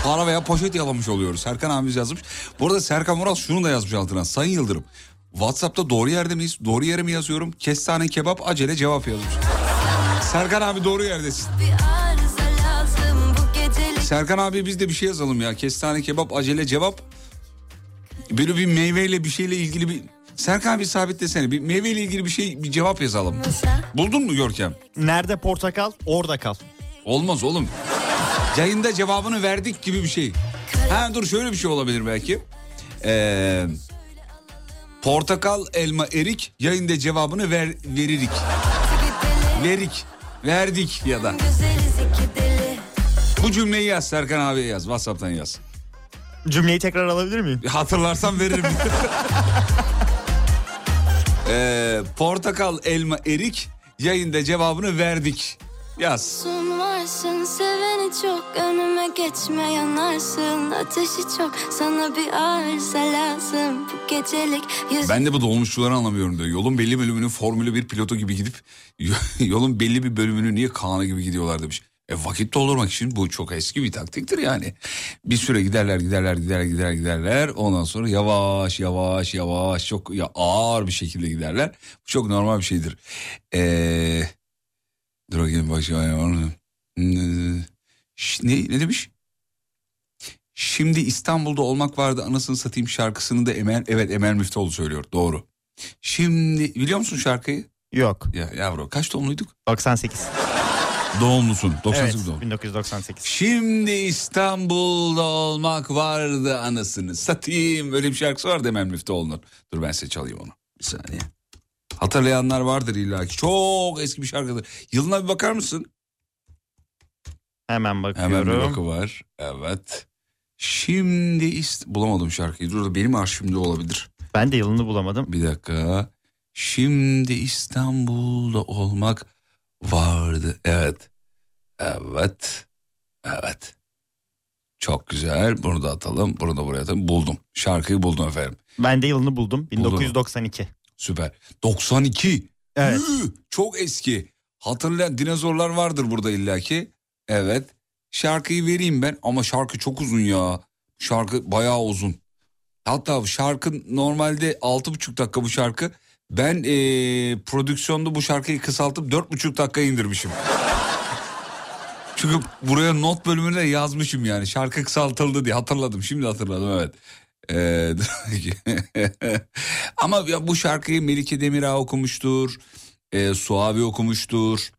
[SPEAKER 3] Para veya poşet yalamış oluyoruz. Serkan abimiz yazmış. Bu arada Serkan Vural şunu da yazmış altına. Sayın Yıldırım. WhatsApp'ta doğru yerde miyiz? Doğru yere mi yazıyorum? Kestane kebap acele cevap yazmış. Serkan abi doğru yerdesin.
[SPEAKER 10] bir arıza lazım bu gecelik
[SPEAKER 3] Serkan abi biz de bir şey yazalım ya. Kestane kebap acele cevap. Böyle bir meyveyle bir şeyle ilgili bir... Serkan abi sabitlesene. Bir meyveyle ilgili bir şey bir cevap yazalım. Buldun mu Görkem?
[SPEAKER 5] Nerede portakal orada kal.
[SPEAKER 3] Olmaz oğlum. Yayında cevabını verdik gibi bir şey. Ha dur şöyle bir şey olabilir belki. Ee, portakal, elma, erik yayında cevabını ver, veririk. Verik. Verdik ya da. Bu cümleyi yaz Serkan abiye yaz. Whatsapp'tan yaz.
[SPEAKER 5] Cümleyi tekrar alabilir miyim?
[SPEAKER 3] Hatırlarsam veririm. Ee, <laughs> portakal, elma, erik yayında cevabını verdik. Yaz.
[SPEAKER 10] Varsın seveni çok önüme geçme yanarsın Ateşi çok sana bir arıza lazım bu gecelik yüz
[SPEAKER 3] Ben de bu dolmuşçuları anlamıyorum diyor. Yolun belli bölümünün Formülü bir pilotu gibi gidip <laughs> yolun belli bir bölümünü niye Kaan'a gibi gidiyorlar demiş. E vakit doldurmak için bu çok eski bir taktiktir yani. Bir süre giderler giderler giderler giderler giderler. Ondan sonra yavaş yavaş yavaş çok ya ağır bir şekilde giderler. Bu çok normal bir şeydir. Eee dur bakayım başka Ş- ne, ne demiş? Şimdi İstanbul'da olmak vardı anasını satayım şarkısını da Emel evet Emel Müftüoğlu söylüyor doğru. Şimdi biliyor musun şarkıyı?
[SPEAKER 5] Yok.
[SPEAKER 3] Ya yavru kaç doğumluyduk?
[SPEAKER 5] 98.
[SPEAKER 3] Doğumlusun. 98
[SPEAKER 5] Evet
[SPEAKER 3] doğum.
[SPEAKER 5] 1998.
[SPEAKER 3] Şimdi İstanbul'da olmak vardı anasını satayım. Öyle bir şarkısı vardı Emel Müftüoğlu'nun. Dur ben size çalayım onu. Bir saniye. Hatırlayanlar vardır illa ki. Çok eski bir şarkıdır. Yılına bir bakar mısın?
[SPEAKER 5] Hemen bakıyorum.
[SPEAKER 3] Hemen bir bakı var. Evet. Şimdi ist bulamadım şarkıyı. Dur benim arşivimde olabilir.
[SPEAKER 5] Ben de yılını bulamadım.
[SPEAKER 3] Bir dakika. Şimdi İstanbul'da olmak vardı. Evet. Evet. Evet. Çok güzel. Bunu da atalım. Bunu da buraya atalım. Buldum. Şarkıyı buldum efendim.
[SPEAKER 5] Ben de yılını buldum.
[SPEAKER 3] Buldun mu?
[SPEAKER 5] 1992.
[SPEAKER 3] Süper. 92.
[SPEAKER 5] Evet.
[SPEAKER 3] Yuh, çok eski. Hatırlayan dinozorlar vardır burada illaki. Evet. Şarkıyı vereyim ben ama şarkı çok uzun ya. Şarkı bayağı uzun. Hatta şarkı normalde 6,5 dakika bu şarkı. Ben eee, prodüksiyonda bu şarkıyı kısaltıp 4,5 dakika indirmişim. Çünkü buraya not bölümüne yazmışım yani. Şarkı kısaltıldı diye hatırladım. Şimdi hatırladım evet. Ee, <laughs> ama ya bu şarkıyı Melike Demirağ okumuştur. E, Suavi okumuştur.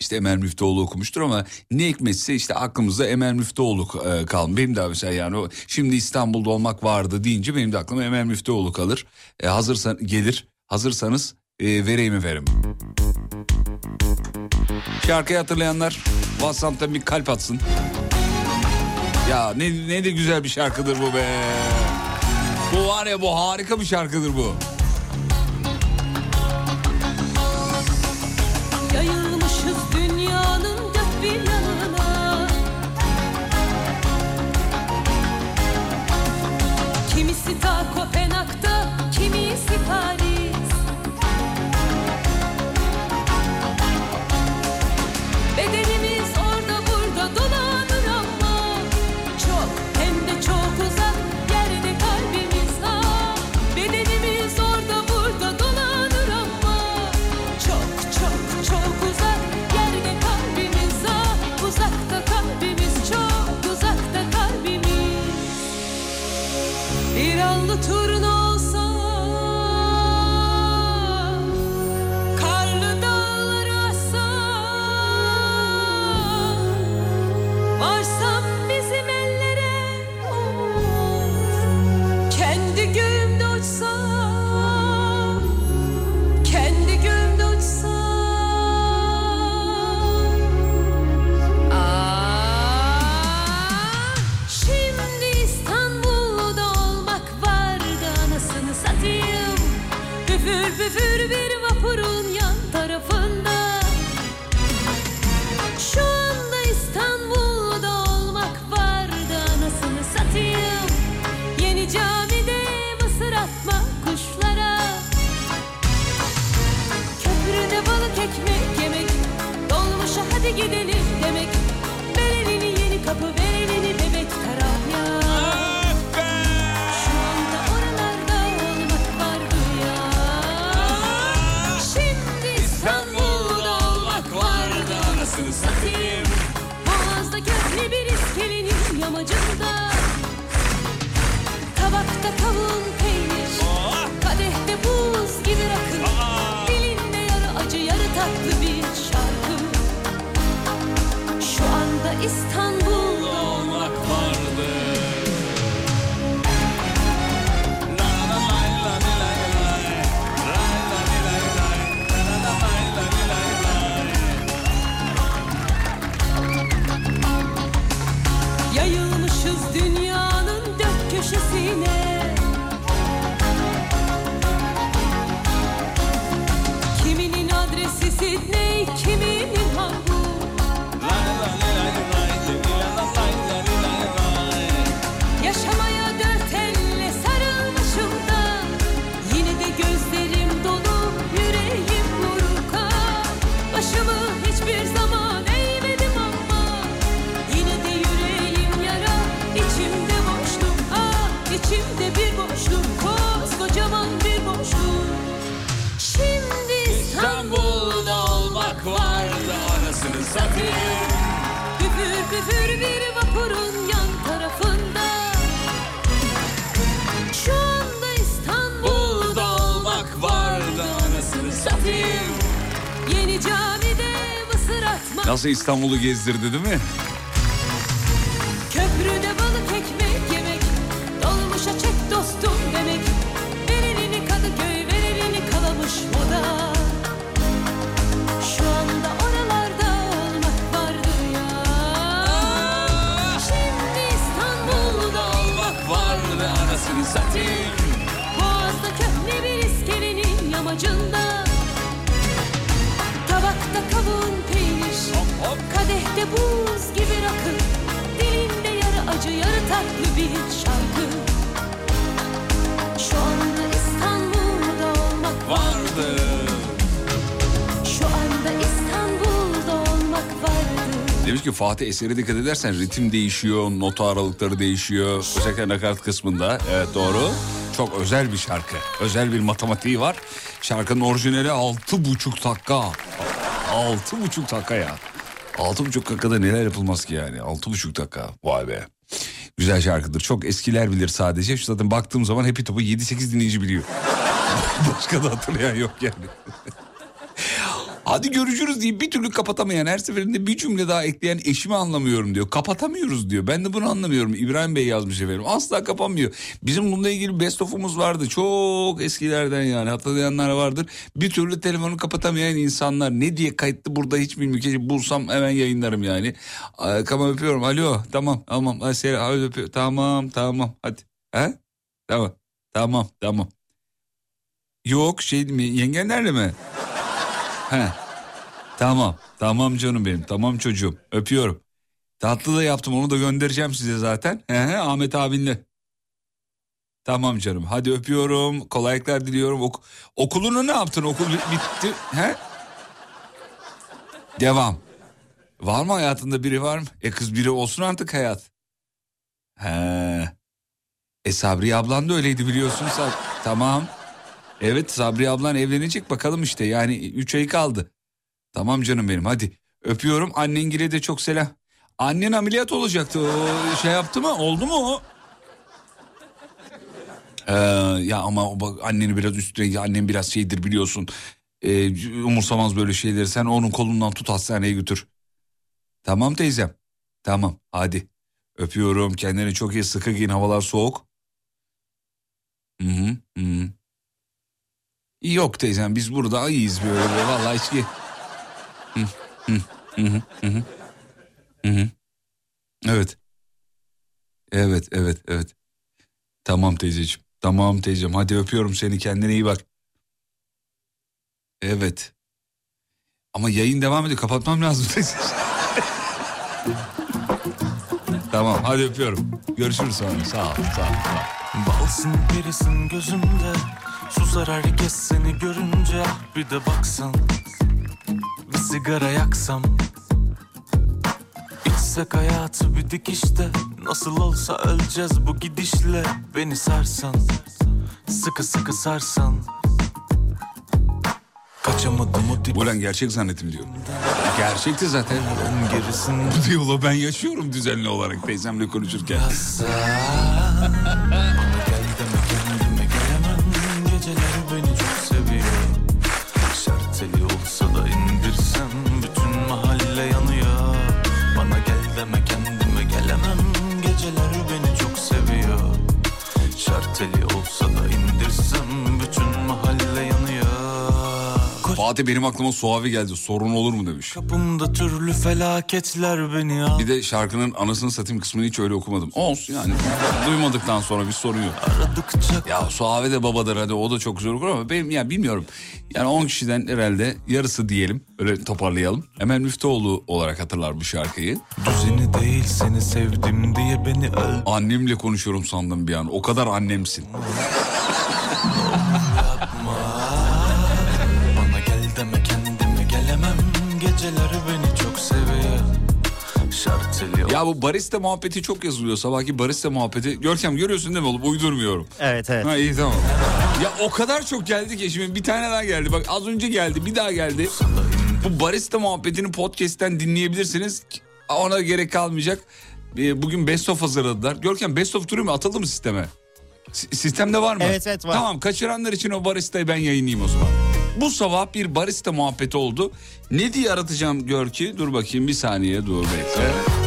[SPEAKER 3] İşte Emel Müftüoğlu okumuştur ama ne hikmetse işte aklımızda Emel Müftüoğlu e, kalmış. Benim de mesela yani o şimdi İstanbul'da olmak vardı deyince benim de aklıma Emel Müftüoğlu kalır. E, hazırsan gelir. Hazırsanız e, vereyim efendim. Şarkıyı hatırlayanlar WhatsApp'tan bir kalp atsın. Ya ne, ne de güzel bir şarkıdır bu be. Bu var ya bu harika bir şarkıdır bu.
[SPEAKER 4] Kimisi ta Kopenhag'da, kimisi Paris
[SPEAKER 3] to İstanbul'u gezdirdi değil mi?
[SPEAKER 4] Kadehte buz gibi rakı Dilinde yarı acı yarı tatlı bir şarkı Şu anda İstanbul'da olmak vardı Şu anda İstanbul'da olmak vardı
[SPEAKER 3] Demiş ki Fatih eseri dikkat edersen ritim değişiyor, nota aralıkları değişiyor. Özellikle nakarat kısmında. Evet doğru. Çok özel bir şarkı. Özel bir matematiği var. Şarkının orijinali altı buçuk dakika. Altı buçuk dakika ya. Altı buçuk dakikada neler yapılmaz ki yani. Altı buçuk dakika. Vay be. Güzel şarkıdır. Çok eskiler bilir sadece. Şu zaten baktığım zaman Happy Top'u 7-8 dinleyici biliyor. <laughs> Başka da hatırlayan yok yani. Hadi görüşürüz deyip bir türlü kapatamayan her seferinde bir cümle daha ekleyen eşimi anlamıyorum diyor. Kapatamıyoruz diyor. Ben de bunu anlamıyorum. İbrahim Bey yazmış efendim. Asla kapanmıyor. Bizim bununla ilgili best of'umuz vardı. Çok eskilerden yani hatırlayanlar vardır. Bir türlü telefonu kapatamayan insanlar. Ne diye kayıtlı burada hiç bilmiyorum. Keşke bulsam hemen yayınlarım yani. Tamam öpüyorum. Alo tamam tamam. Hadi öpüyorum. Tamam tamam hadi. He? Tamam tamam tamam. Yok şey mi yengenlerle mi? Tamam. Tamam canım benim. Tamam çocuğum. Öpüyorum. Tatlı da yaptım. Onu da göndereceğim size zaten. Ahmet abinle. Tamam canım. Hadi öpüyorum. Kolaylıklar diliyorum. Ok okulunu ne yaptın? Okul bi- bitti. He? Devam. Var mı hayatında biri var mı? E kız biri olsun artık hayat. He. E Sabri ablan da öyleydi biliyorsun. Sab- tamam. Evet Sabri ablan evlenecek bakalım işte yani 3 ay kaldı. Tamam canım benim hadi öpüyorum annengile de çok selam. Annen ameliyat olacaktı o şey yaptı mı oldu mu o? Ee, ya ama bak anneni biraz üstüne annen biraz şeydir biliyorsun. Ee, umursamaz böyle şeyleri sen onun kolundan tut hastaneye götür. Tamam teyzem tamam hadi öpüyorum kendini çok iyi sıkı giyin havalar soğuk. Hı hı hı. Yok teyzem biz burada iyiyiz böyle, vallahi hiç ki. Hı. Evet. Evet evet evet. Tamam teyzeciğim. Tamam teyzem hadi öpüyorum seni kendine iyi bak. Evet. Ama yayın devam ediyor kapatmam lazım <laughs> teyzeciğim. tamam hadi öpüyorum. Görüşürüz sonra sağ ol sağ ol. Sağ ol.
[SPEAKER 8] Balsın birisin gözümde Susar herkes seni görünce Bir de baksan Bir sigara yaksam İçsek hayatı bir dikişte Nasıl olsa öleceğiz bu gidişle Beni sarsan Sıkı sıkı sarsan Kaç Kaçamadım o dip
[SPEAKER 3] Ulan gerçek zannettim diyor. Gerçekti zaten.
[SPEAKER 8] gerisinde
[SPEAKER 3] Bu diyaloğu ben yaşıyorum düzenli olarak teyzemle konuşurken.
[SPEAKER 8] Bana
[SPEAKER 3] Fatih benim aklıma Suavi geldi. Sorun olur mu demiş.
[SPEAKER 8] Kapımda türlü felaketler beni al
[SPEAKER 3] Bir de şarkının anasını satayım kısmını hiç öyle okumadım. Olsun yani. Duymadıktan sonra bir sorun yok.
[SPEAKER 8] Aradıkça
[SPEAKER 3] Ya Suave de babadır hadi o da çok güzel okur ama benim ya bilmiyorum. Yani 10 kişiden herhalde yarısı diyelim öyle toparlayalım. Emel Müftüoğlu olarak hatırlar bu şarkıyı.
[SPEAKER 8] Düzeni değil seni sevdim diye beni öldür
[SPEAKER 3] Annemle konuşuyorum sandım bir an. O kadar annemsin. Ya bu barista muhabbeti çok yazılıyor. Sabahki barista muhabbeti. Görkem görüyorsun değil mi oğlum? Uydurmuyorum.
[SPEAKER 5] Evet evet.
[SPEAKER 3] Ha iyi tamam. Ya o kadar çok geldi ki şimdi bir tane daha geldi. Bak az önce geldi bir daha geldi. Bu barista muhabbetini podcast'ten dinleyebilirsiniz. Ona gerek kalmayacak. Ee, Bugün best of hazırladılar. Görkem best of duruyor mu? Atıldı mı sisteme? S- sistemde var mı?
[SPEAKER 5] Evet, evet, var.
[SPEAKER 3] Tamam kaçıranlar için o baristayı ben yayınlayayım o zaman. Bu sabah bir barista muhabbeti oldu. Ne diye aratacağım gör ki? Dur bakayım bir saniye dur bekle.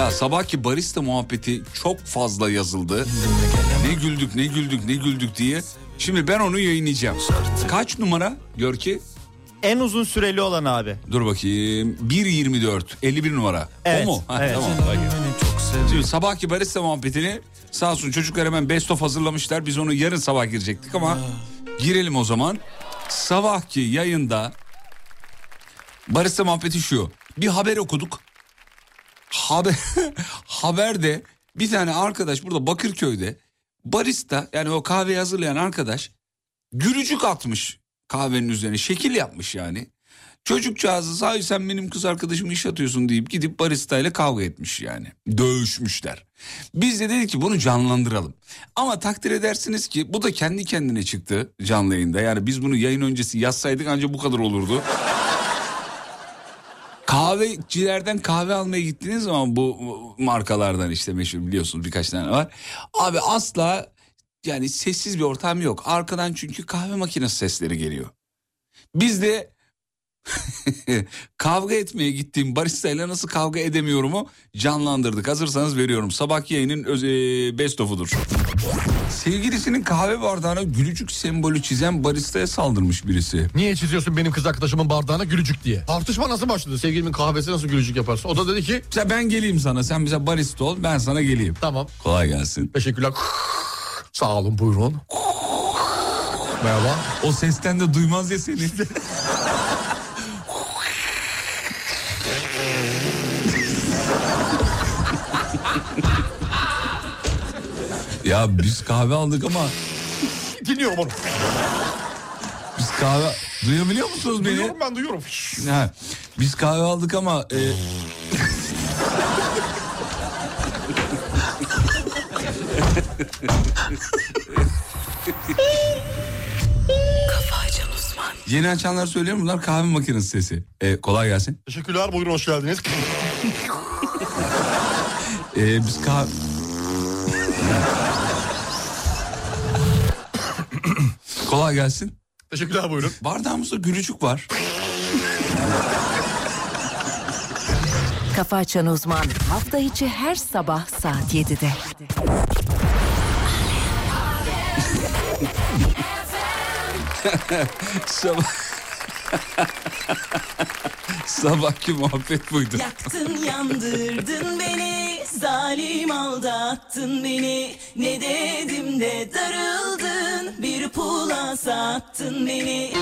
[SPEAKER 3] Ya sabahki barista muhabbeti çok fazla yazıldı. Ne güldük ne güldük ne güldük diye. Şimdi ben onu yayınlayacağım. Kaç numara gör ki?
[SPEAKER 5] En uzun süreli olan abi.
[SPEAKER 3] Dur bakayım. 1.24 51 numara.
[SPEAKER 5] Evet,
[SPEAKER 3] O mu? Ha,
[SPEAKER 5] evet.
[SPEAKER 3] Tamam. Şimdi sabahki barista muhabbetini sağ olsun çocuklar hemen best of hazırlamışlar. Biz onu yarın sabah girecektik ama girelim o zaman. Sabahki yayında barista muhabbeti şu. Bir haber okuduk. Haber, <laughs> haberde bir tane arkadaş burada Bakırköy'de barista yani o kahveyi hazırlayan arkadaş gülücük atmış kahvenin üzerine şekil yapmış yani. Çocukcağızı sahi sen benim kız arkadaşımı iş atıyorsun deyip gidip barista ile kavga etmiş yani. Dövüşmüşler. Biz de dedik ki bunu canlandıralım. Ama takdir edersiniz ki bu da kendi kendine çıktı canlı yayında. Yani biz bunu yayın öncesi yazsaydık ancak bu kadar olurdu. Kahvecilerden kahve almaya gittiğiniz zaman bu markalardan işte meşhur biliyorsunuz birkaç tane var. Abi asla yani sessiz bir ortam yok. Arkadan çünkü kahve makinesi sesleri geliyor. Biz de <laughs> kavga etmeye gittiğim baristayla nasıl kavga edemiyorumu canlandırdık. Hazırsanız veriyorum. Sabah yayının öz, e, best of'udur. Sevgilisinin kahve bardağına gülücük sembolü çizen baristaya saldırmış birisi.
[SPEAKER 9] Niye çiziyorsun benim kız arkadaşımın bardağına gülücük diye? Tartışma nasıl başladı? Sevgilimin kahvesi nasıl gülücük yaparsın? O da dedi ki
[SPEAKER 3] Mesela ben geleyim sana. Sen bize barista ol. Ben sana geleyim.
[SPEAKER 9] tamam
[SPEAKER 3] Kolay gelsin.
[SPEAKER 9] teşekkürler. Sağ olun buyurun. Merhaba.
[SPEAKER 3] O sesten de duymaz ya seni. <laughs> ya biz kahve aldık ama <laughs>
[SPEAKER 9] Dinliyorum onu.
[SPEAKER 3] biz kahve duyabiliyor musunuz beni?
[SPEAKER 9] Duyuyorum ben duyuyorum.
[SPEAKER 3] Ha, biz kahve aldık ama e,
[SPEAKER 4] Kafa açan uzman.
[SPEAKER 3] yeni açanlar söylüyorum bunlar kahve makinesi sesi. E, kolay gelsin.
[SPEAKER 9] Teşekkürler buyurun hoş geldiniz.
[SPEAKER 3] E, biz kahve... <laughs> kolay gelsin.
[SPEAKER 9] Teşekkürler buyurun.
[SPEAKER 3] Bardağımızda gülücük var.
[SPEAKER 11] Kafa Açan Uzman hafta içi her sabah saat 7'de. <laughs>
[SPEAKER 3] Sabah... <laughs> Sabahki muhabbet buydu.
[SPEAKER 2] Yaktın yandırdın beni, zalim aldattın beni. Ne dedim de darıldın, bir pula sattın beni.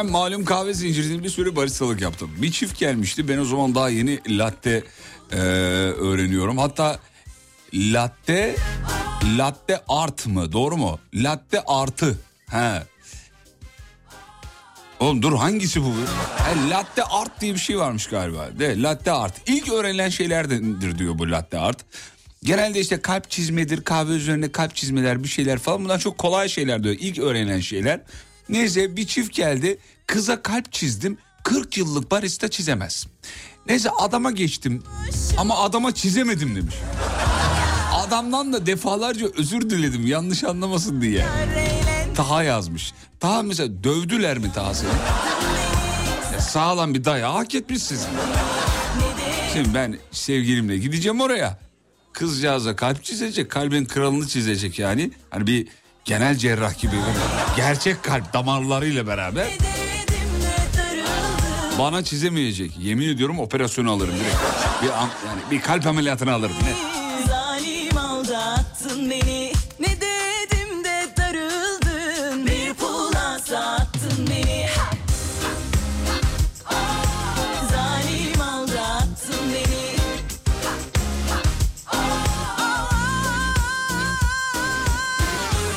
[SPEAKER 3] Ben malum kahve zincirinde bir süre baristalık yaptım. Bir çift gelmişti. Ben o zaman daha yeni latte e, öğreniyorum. Hatta latte latte art mı? Doğru mu? Latte artı. He. Oğlum dur hangisi bu? He, latte art diye bir şey varmış galiba. De latte art. İlk öğrenilen şeylerdendir diyor bu latte art. Genelde işte kalp çizmedir, kahve üzerine kalp çizmeler, bir şeyler falan. Bunlar çok kolay şeyler diyor. İlk öğrenilen şeyler. Neyse bir çift geldi. Kıza kalp çizdim. 40 yıllık barista çizemez. Neyse adama geçtim. Ama adama çizemedim demiş. Adamdan da defalarca özür diledim yanlış anlamasın diye. Taha yazmış. Taha mesela dövdüler mi Taha seni? Ya sağlam bir dayağı hak etmişsiniz. Şimdi ben sevgilimle gideceğim oraya. Kızcağıza kalp çizecek, kalbin kralını çizecek yani. Hani bir genel cerrah gibi gerçek kalp damarlarıyla beraber. Bana çizemeyecek. Yemin ediyorum operasyonu alırım direkt. Bir, yani bir kalp ameliyatını alırım. Ne?
[SPEAKER 2] Zalim aldattın beni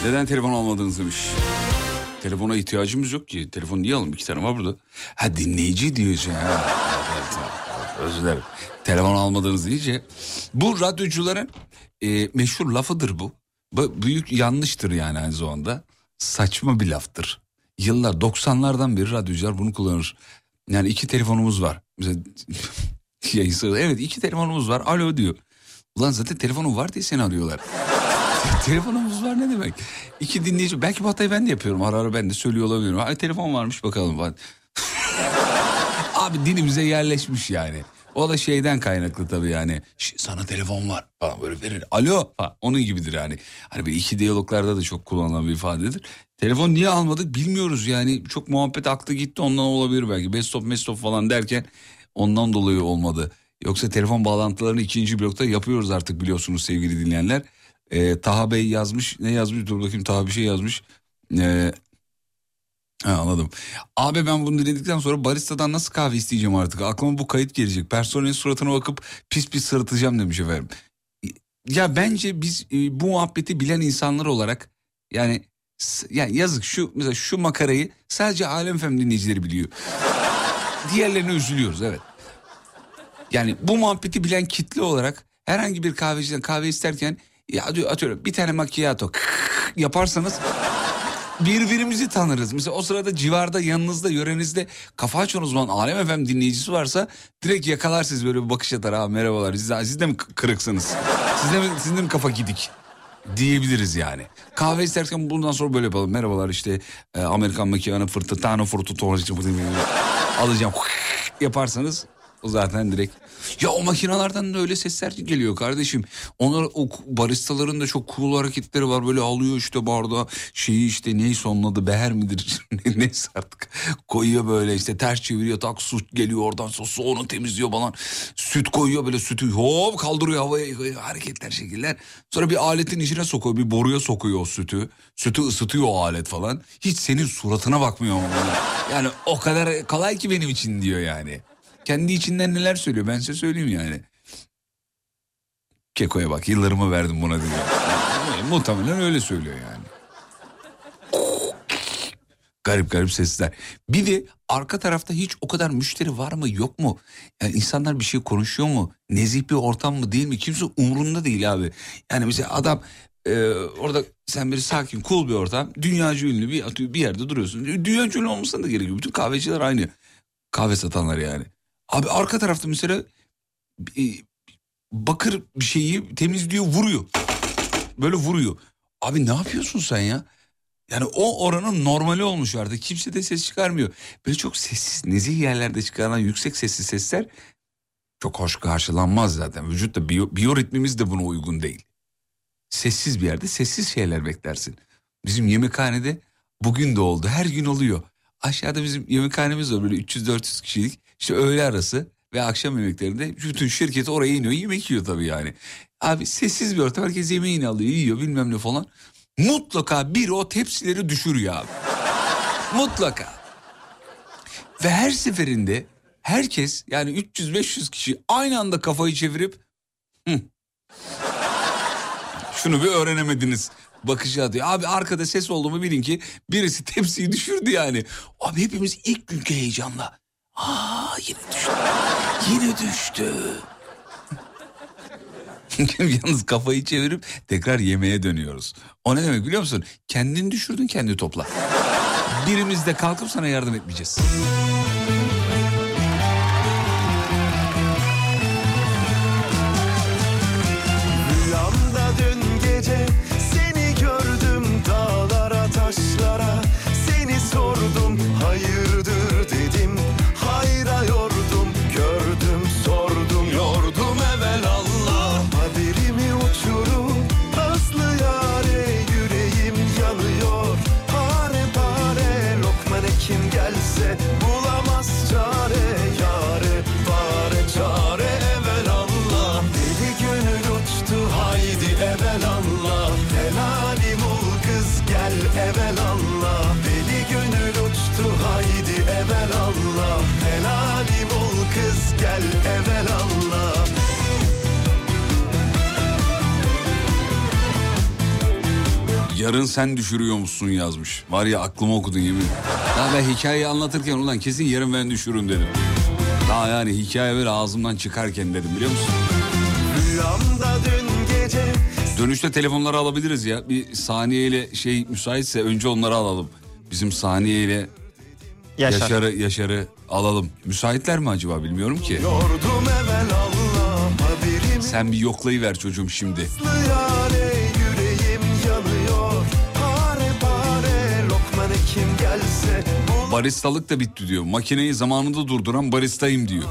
[SPEAKER 3] Neden telefon almadınız demiş. Telefona ihtiyacımız yok ki. Telefon niye alalım? İki tane var burada. Ha dinleyici diyorsun ha. Özür dilerim. Telefon almadığınız deyince. Bu radyocuların e, meşhur lafıdır bu. Bu büyük yanlıştır yani aynı zamanda. Saçma bir laftır. Yıllar 90'lardan beri radyocular bunu kullanır. Yani iki telefonumuz var. Mesela <laughs> evet iki telefonumuz var. Alo diyor. Ulan zaten telefonun var diye seni arıyorlar. Telefonumuz var ne demek? İki dinleyici belki bu hatayı ben de yapıyorum ara ara ben de söylüyor olabilirim. Ay telefon varmış bakalım falan. <laughs> Abi dilimize yerleşmiş yani. O da şeyden kaynaklı tabii yani. "Şş, sana telefon var falan böyle verir. Alo falan. Onun gibidir yani. Hani bir iki diyaloglarda da çok kullanılan bir ifadedir. Telefon niye almadık bilmiyoruz yani. Çok muhabbet aktı gitti ondan olabilir belki. Best of best of falan derken ondan dolayı olmadı. Yoksa telefon bağlantılarını ikinci blokta yapıyoruz artık biliyorsunuz sevgili dinleyenler. Ee, Taha Bey yazmış. Ne yazmış? Dur bakayım Taha bir şey yazmış. Ee, ha, anladım. Abi ben bunu dinledikten sonra baristadan nasıl kahve isteyeceğim artık? Aklıma bu kayıt gelecek. Personelin suratına bakıp pis pis sırıtacağım demiş efendim. Ya bence biz e, bu muhabbeti bilen insanlar olarak yani s- ya yazık şu mesela şu makarayı sadece Alem Fem dinleyicileri biliyor. Diğerlerine üzülüyoruz evet. Yani bu muhabbeti bilen kitle olarak herhangi bir kahveciden kahve isterken ya diyor atıyorum bir tane macchiato yaparsanız birbirimizi tanırız. Mesela o sırada civarda yanınızda yörenizde kafa açan uzman Alem efem dinleyicisi varsa direkt yakalar siz böyle bir bakış atar. Ha merhabalar siz, siz de mi kı- kırıksınız? Siz de mi, sizin de mi kafa gidik? Diyebiliriz yani. Kahve isterken bundan sonra böyle yapalım. Merhabalar işte e, Amerikan makiyanı fırtı tane fırtı alacağım yaparsanız o zaten direkt. Ya o makinalardan da öyle sesler geliyor kardeşim. Onlar o baristaların da çok cool hareketleri var. Böyle alıyor işte bardağı şeyi işte neyse onun adı beher midir <laughs> neyse artık. Koyuyor böyle işte ters çeviriyor tak su geliyor oradan sosu onu temizliyor falan. Süt koyuyor böyle sütü hop kaldırıyor havaya hareketler şekiller. Sonra bir aletin içine sokuyor bir boruya sokuyor o sütü. Sütü ısıtıyor o alet falan. Hiç senin suratına bakmıyor. Yani o kadar kolay ki benim için diyor yani. Kendi içinden neler söylüyor ben size söyleyeyim yani. Keko'ya bak yıllarımı verdim buna diyor. Muhtemelen öyle söylüyor yani. Garip garip sesler. Bir de arka tarafta hiç o kadar müşteri var mı yok mu? Yani insanlar bir şey konuşuyor mu? Nezih bir ortam mı değil mi? Kimse umurunda değil abi. Yani mesela adam e, orada sen bir sakin cool bir ortam. Dünyaca ünlü bir, bir yerde duruyorsun. Dünyaca ünlü olmasına da gerek yok. Bütün kahveciler aynı. Kahve satanlar yani. Abi arka tarafta mesela e, bakır bir şeyi temizliyor vuruyor. böyle vuruyor. Abi ne yapıyorsun sen ya? Yani o oranın normali olmuş artık. Kimse de ses çıkarmıyor. Böyle çok sessiz, nezih yerlerde çıkarılan yüksek sesli sesler çok hoş karşılanmaz zaten. Vücutta biyo, biyoritmimiz de buna uygun değil. Sessiz bir yerde sessiz şeyler beklersin. Bizim yemekhanede bugün de oldu. Her gün oluyor. Aşağıda bizim yemekhanemiz var böyle 300-400 kişilik. İşte öğle arası ve akşam yemeklerinde bütün şirket oraya iniyor. Yemek yiyor tabii yani. Abi sessiz bir ortam. Herkes yemeğini alıyor, yiyor bilmem ne falan. Mutlaka biri o tepsileri düşürüyor abi. Mutlaka. Ve her seferinde herkes yani 300-500 kişi aynı anda kafayı çevirip "Hı, şunu bir öğrenemediniz bakışı atıyor. Abi arkada ses olduğumu bilin ki birisi tepsiyi düşürdü yani. Abi hepimiz ilk günkü heyecanla. Aa yine düştü. Yine düştü. Yalnız kafayı çevirip tekrar yemeğe dönüyoruz. O ne demek biliyor musun? Kendini düşürdün kendi topla. Birimiz de kalkıp sana yardım etmeyeceğiz. Yarın sen düşürüyor musun yazmış. Var ya aklımı okudun yemin. Daha ben hikayeyi anlatırken ulan kesin yarın ben düşürürüm dedim. Daha yani hikaye böyle ağzımdan çıkarken dedim biliyor musun?
[SPEAKER 6] Gece
[SPEAKER 3] Dönüşte telefonları alabiliriz ya. Bir saniyeyle şey müsaitse önce onları alalım. Bizim saniyeyle
[SPEAKER 5] Yaşar.
[SPEAKER 3] Yaşar'ı, Yaşar'ı alalım. Müsaitler mi acaba bilmiyorum ki.
[SPEAKER 6] yordum evvel Allah Haberimi
[SPEAKER 3] Sen bir yoklayıver çocuğum şimdi.
[SPEAKER 6] yare
[SPEAKER 3] Baristalık da bitti diyor. Makineyi zamanında durduran baristayım diyor.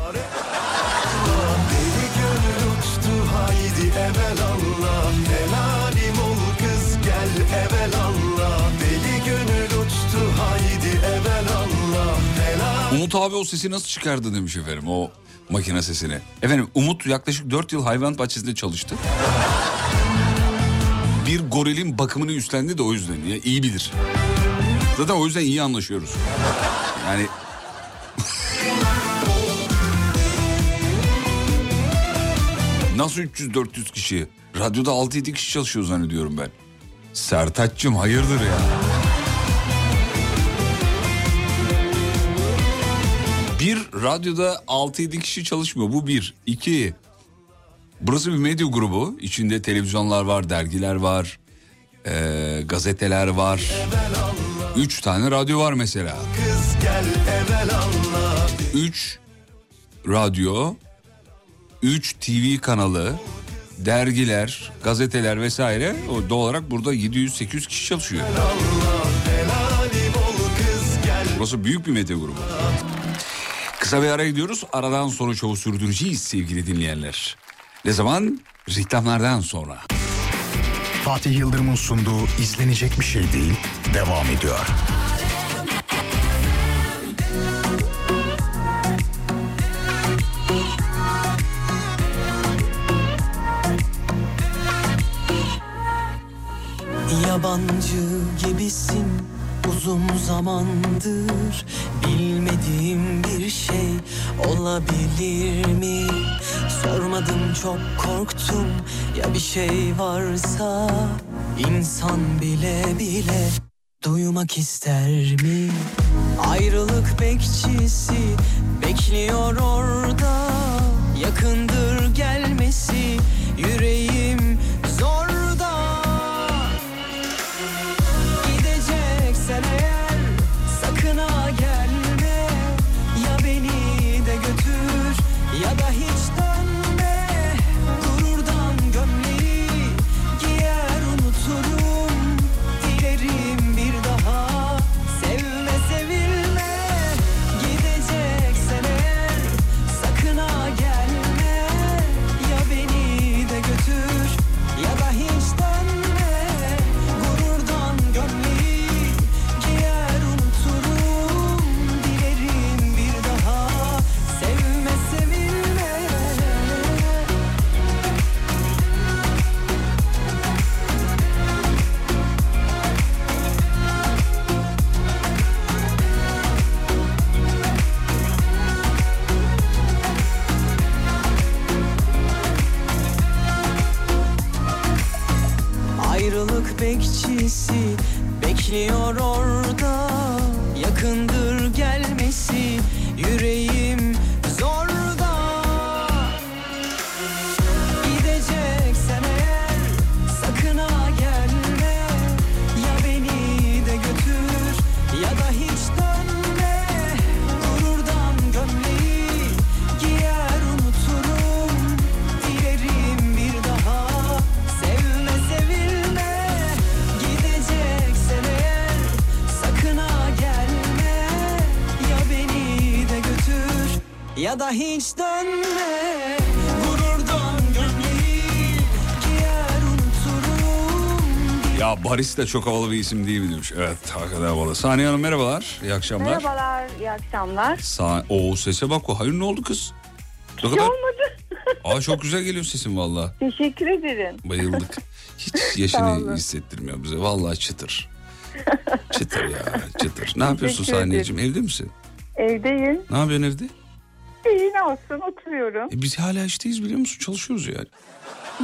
[SPEAKER 3] Umut abi o sesi nasıl çıkardı demiş efendim o makine sesini. Efendim Umut yaklaşık 4 yıl hayvan bahçesinde çalıştı. Bir gorilin bakımını üstlendi de o yüzden ya iyi bilir. Zaten o yüzden iyi anlaşıyoruz. Yani Nasıl 300-400 kişi? Radyoda 6-7 kişi çalışıyor zannediyorum ben. Sertaç'cığım hayırdır ya? Bir radyoda 6-7 kişi çalışmıyor. Bu bir. İki. Burası bir medya grubu. İçinde televizyonlar var, dergiler var, eee, gazeteler var. Üç tane radyo var mesela. Üç radyo, üç TV kanalı, dergiler, gazeteler vesaire. O doğal olarak burada 700-800 kişi çalışıyor. Burası büyük bir medya grubu. Kısa bir ara gidiyoruz. Aradan sonra çoğu sürdüreceğiz sevgili dinleyenler. Ne zaman? Reklamlardan sonra.
[SPEAKER 12] Fatih Yıldırım'ın sunduğu izlenecek bir şey değil devam ediyor.
[SPEAKER 13] Yabancı gibisin uzun zamandır Bilmediğim bir şey olabilir mi? Sormadım çok korktum ya bir şey varsa insan bile bile duymak ister mi? Ayrılık bekçisi bekliyor orada Yakındır gelmesi yüreğim bekçisi bekliyor orada ya da hiç dönme Gururdan gömleği giyer unuturum Ya
[SPEAKER 3] Baris de çok havalı bir isim değil mi demiş. Evet hakikaten havalı. Saniye Hanım merhabalar. İyi akşamlar.
[SPEAKER 14] Merhabalar, iyi akşamlar.
[SPEAKER 3] Sa o sese bak o. Hayır ne oldu kız? Ne
[SPEAKER 14] Hiç
[SPEAKER 3] kadar?
[SPEAKER 14] olmadı. <laughs>
[SPEAKER 3] Aa çok güzel geliyor sesin valla.
[SPEAKER 14] Teşekkür ederim.
[SPEAKER 3] Bayıldık. Hiç <laughs> yaşını hissettirmiyor bize. Vallahi çıtır. <laughs> Çıtır ya çıtır. Ne yapıyorsun Saniyeciğim? Evde misin?
[SPEAKER 14] Evdeyim.
[SPEAKER 3] Ne yapıyorsun evde?
[SPEAKER 14] İyi ne olsun oturuyorum.
[SPEAKER 3] E biz hala işteyiz biliyor musun? Çalışıyoruz yani.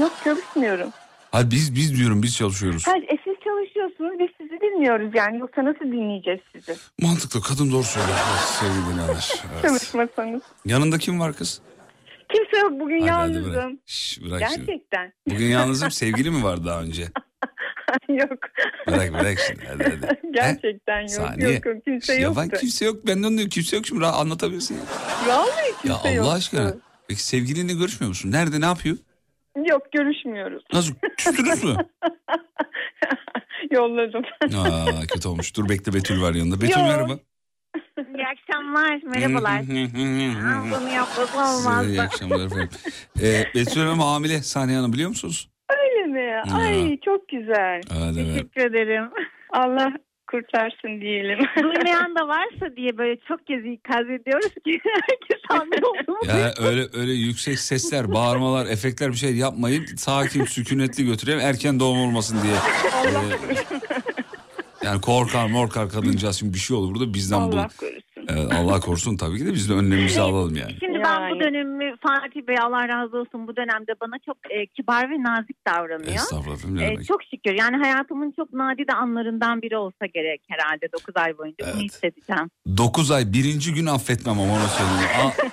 [SPEAKER 14] Yok çalışmıyorum.
[SPEAKER 3] Ha biz biz diyorum biz çalışıyoruz.
[SPEAKER 14] Ha, e, siz çalışıyorsunuz biz sizi dinliyoruz yani. Yoksa nasıl dinleyeceğiz sizi?
[SPEAKER 3] Mantıklı kadın doğru söylüyor. Sevgili dinleyenler. Evet.
[SPEAKER 14] Çalışmasanız.
[SPEAKER 3] Yanında kim var kız?
[SPEAKER 14] Kimse yok bugün
[SPEAKER 3] Hadi, hadi
[SPEAKER 14] yalnızım.
[SPEAKER 3] bırak. Şş, bırak şimdi.
[SPEAKER 14] Gerçekten.
[SPEAKER 3] Bugün yalnızım sevgili mi var daha önce? <laughs> <laughs>
[SPEAKER 14] yok.
[SPEAKER 3] Bırak bırak şimdi hadi hadi. <laughs>
[SPEAKER 14] Gerçekten yok.
[SPEAKER 3] Saniye.
[SPEAKER 14] Yok yok kimse
[SPEAKER 3] Ya
[SPEAKER 14] yoktu.
[SPEAKER 3] ben kimse yok benden diyor kimse yok şimdi rahat anlatabilirsin. Ya,
[SPEAKER 14] Vallahi
[SPEAKER 3] ya
[SPEAKER 14] kimse
[SPEAKER 3] Allah
[SPEAKER 14] yoktu.
[SPEAKER 3] aşkına. Peki sevgilinle görüşmüyor musun? Nerede ne yapıyor?
[SPEAKER 14] Yok görüşmüyoruz.
[SPEAKER 3] Nasıl küstünüz mü? <laughs>
[SPEAKER 14] Yolladım.
[SPEAKER 3] Aa kötü olmuş. Dur bekle Betül var yanında. Betül
[SPEAKER 14] Yok.
[SPEAKER 3] merhaba.
[SPEAKER 14] İyi akşamlar. Merhabalar. Aa, Bunu yapmak
[SPEAKER 3] Size iyi
[SPEAKER 14] olmazdı.
[SPEAKER 3] akşamlar efendim. Ee, Betül Hanım hamile Saniye Hanım biliyor musunuz?
[SPEAKER 14] Mi?
[SPEAKER 3] Ya.
[SPEAKER 14] Ay çok güzel.
[SPEAKER 3] Be.
[SPEAKER 14] Teşekkür ederim. <laughs> Allah kurtarsın diyelim. <laughs>
[SPEAKER 15] Duymayan da varsa diye böyle çok kez ikaz ediyoruz ki <laughs> herkes olduğumu
[SPEAKER 3] Ya öyle öyle yüksek sesler, bağırmalar, efektler bir şey yapmayın. Sakin, sükunetli götürelim. Erken doğum olmasın diye. Ee, yani korkar morkar kadıncağız şimdi bir şey olur burada bizden bu.
[SPEAKER 14] Allah korusun.
[SPEAKER 3] Evet, Allah korusun tabii ki de biz de önlemimizi alalım yani.
[SPEAKER 15] Şimdi ben bu dönemi Fatih Bey Allah razı olsun bu dönemde bana çok e, kibar ve nazik davranıyor.
[SPEAKER 3] Estağfurullah
[SPEAKER 15] E,
[SPEAKER 3] demek.
[SPEAKER 15] çok şükür yani hayatımın çok nadide anlarından biri olsa gerek herhalde 9 ay boyunca bunu hissedeceğim.
[SPEAKER 3] 9 ay birinci gün affetmem ama onu söyleyeyim. <laughs>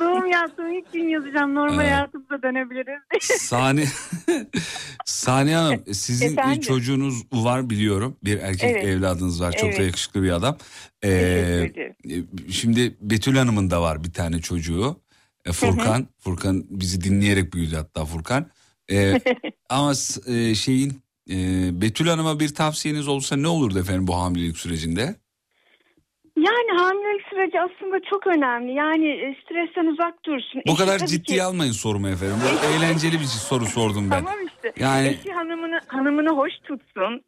[SPEAKER 15] Doğum yaptığım ilk gün yazacağım normal
[SPEAKER 3] Evet.
[SPEAKER 15] hayatımıza dönebiliriz. <laughs>
[SPEAKER 3] Saniye, Saniye Hanım <laughs> sizin
[SPEAKER 15] Efendim?
[SPEAKER 3] bir çocuğunuz var biliyorum. Bir erkek
[SPEAKER 15] Evet.
[SPEAKER 3] evladınız var. Çok da
[SPEAKER 15] Evet.
[SPEAKER 3] yakışıklı bir adam. Ee, e, şimdi Betül Hanım'ın da var bir tane çocuğu. E, Furkan. Furkan bizi dinleyerek büyüdü hatta Furkan. Ee, <laughs> ama e, şeyin e, Betül Hanım'a bir tavsiyeniz olsa ne olurdu efendim bu hamilelik sürecinde?
[SPEAKER 14] Yani hamilelik süreci aslında çok önemli. Yani e, stresten uzak dursun.
[SPEAKER 3] Bu
[SPEAKER 14] Eşi
[SPEAKER 3] kadar ciddiye
[SPEAKER 14] ki-
[SPEAKER 3] almayın sorumu efendim. Eğlenceli bir soru sordum ben.
[SPEAKER 14] Tamam işte.
[SPEAKER 3] Yani-
[SPEAKER 14] Eşi hanımını, hanımını hoş tutsun.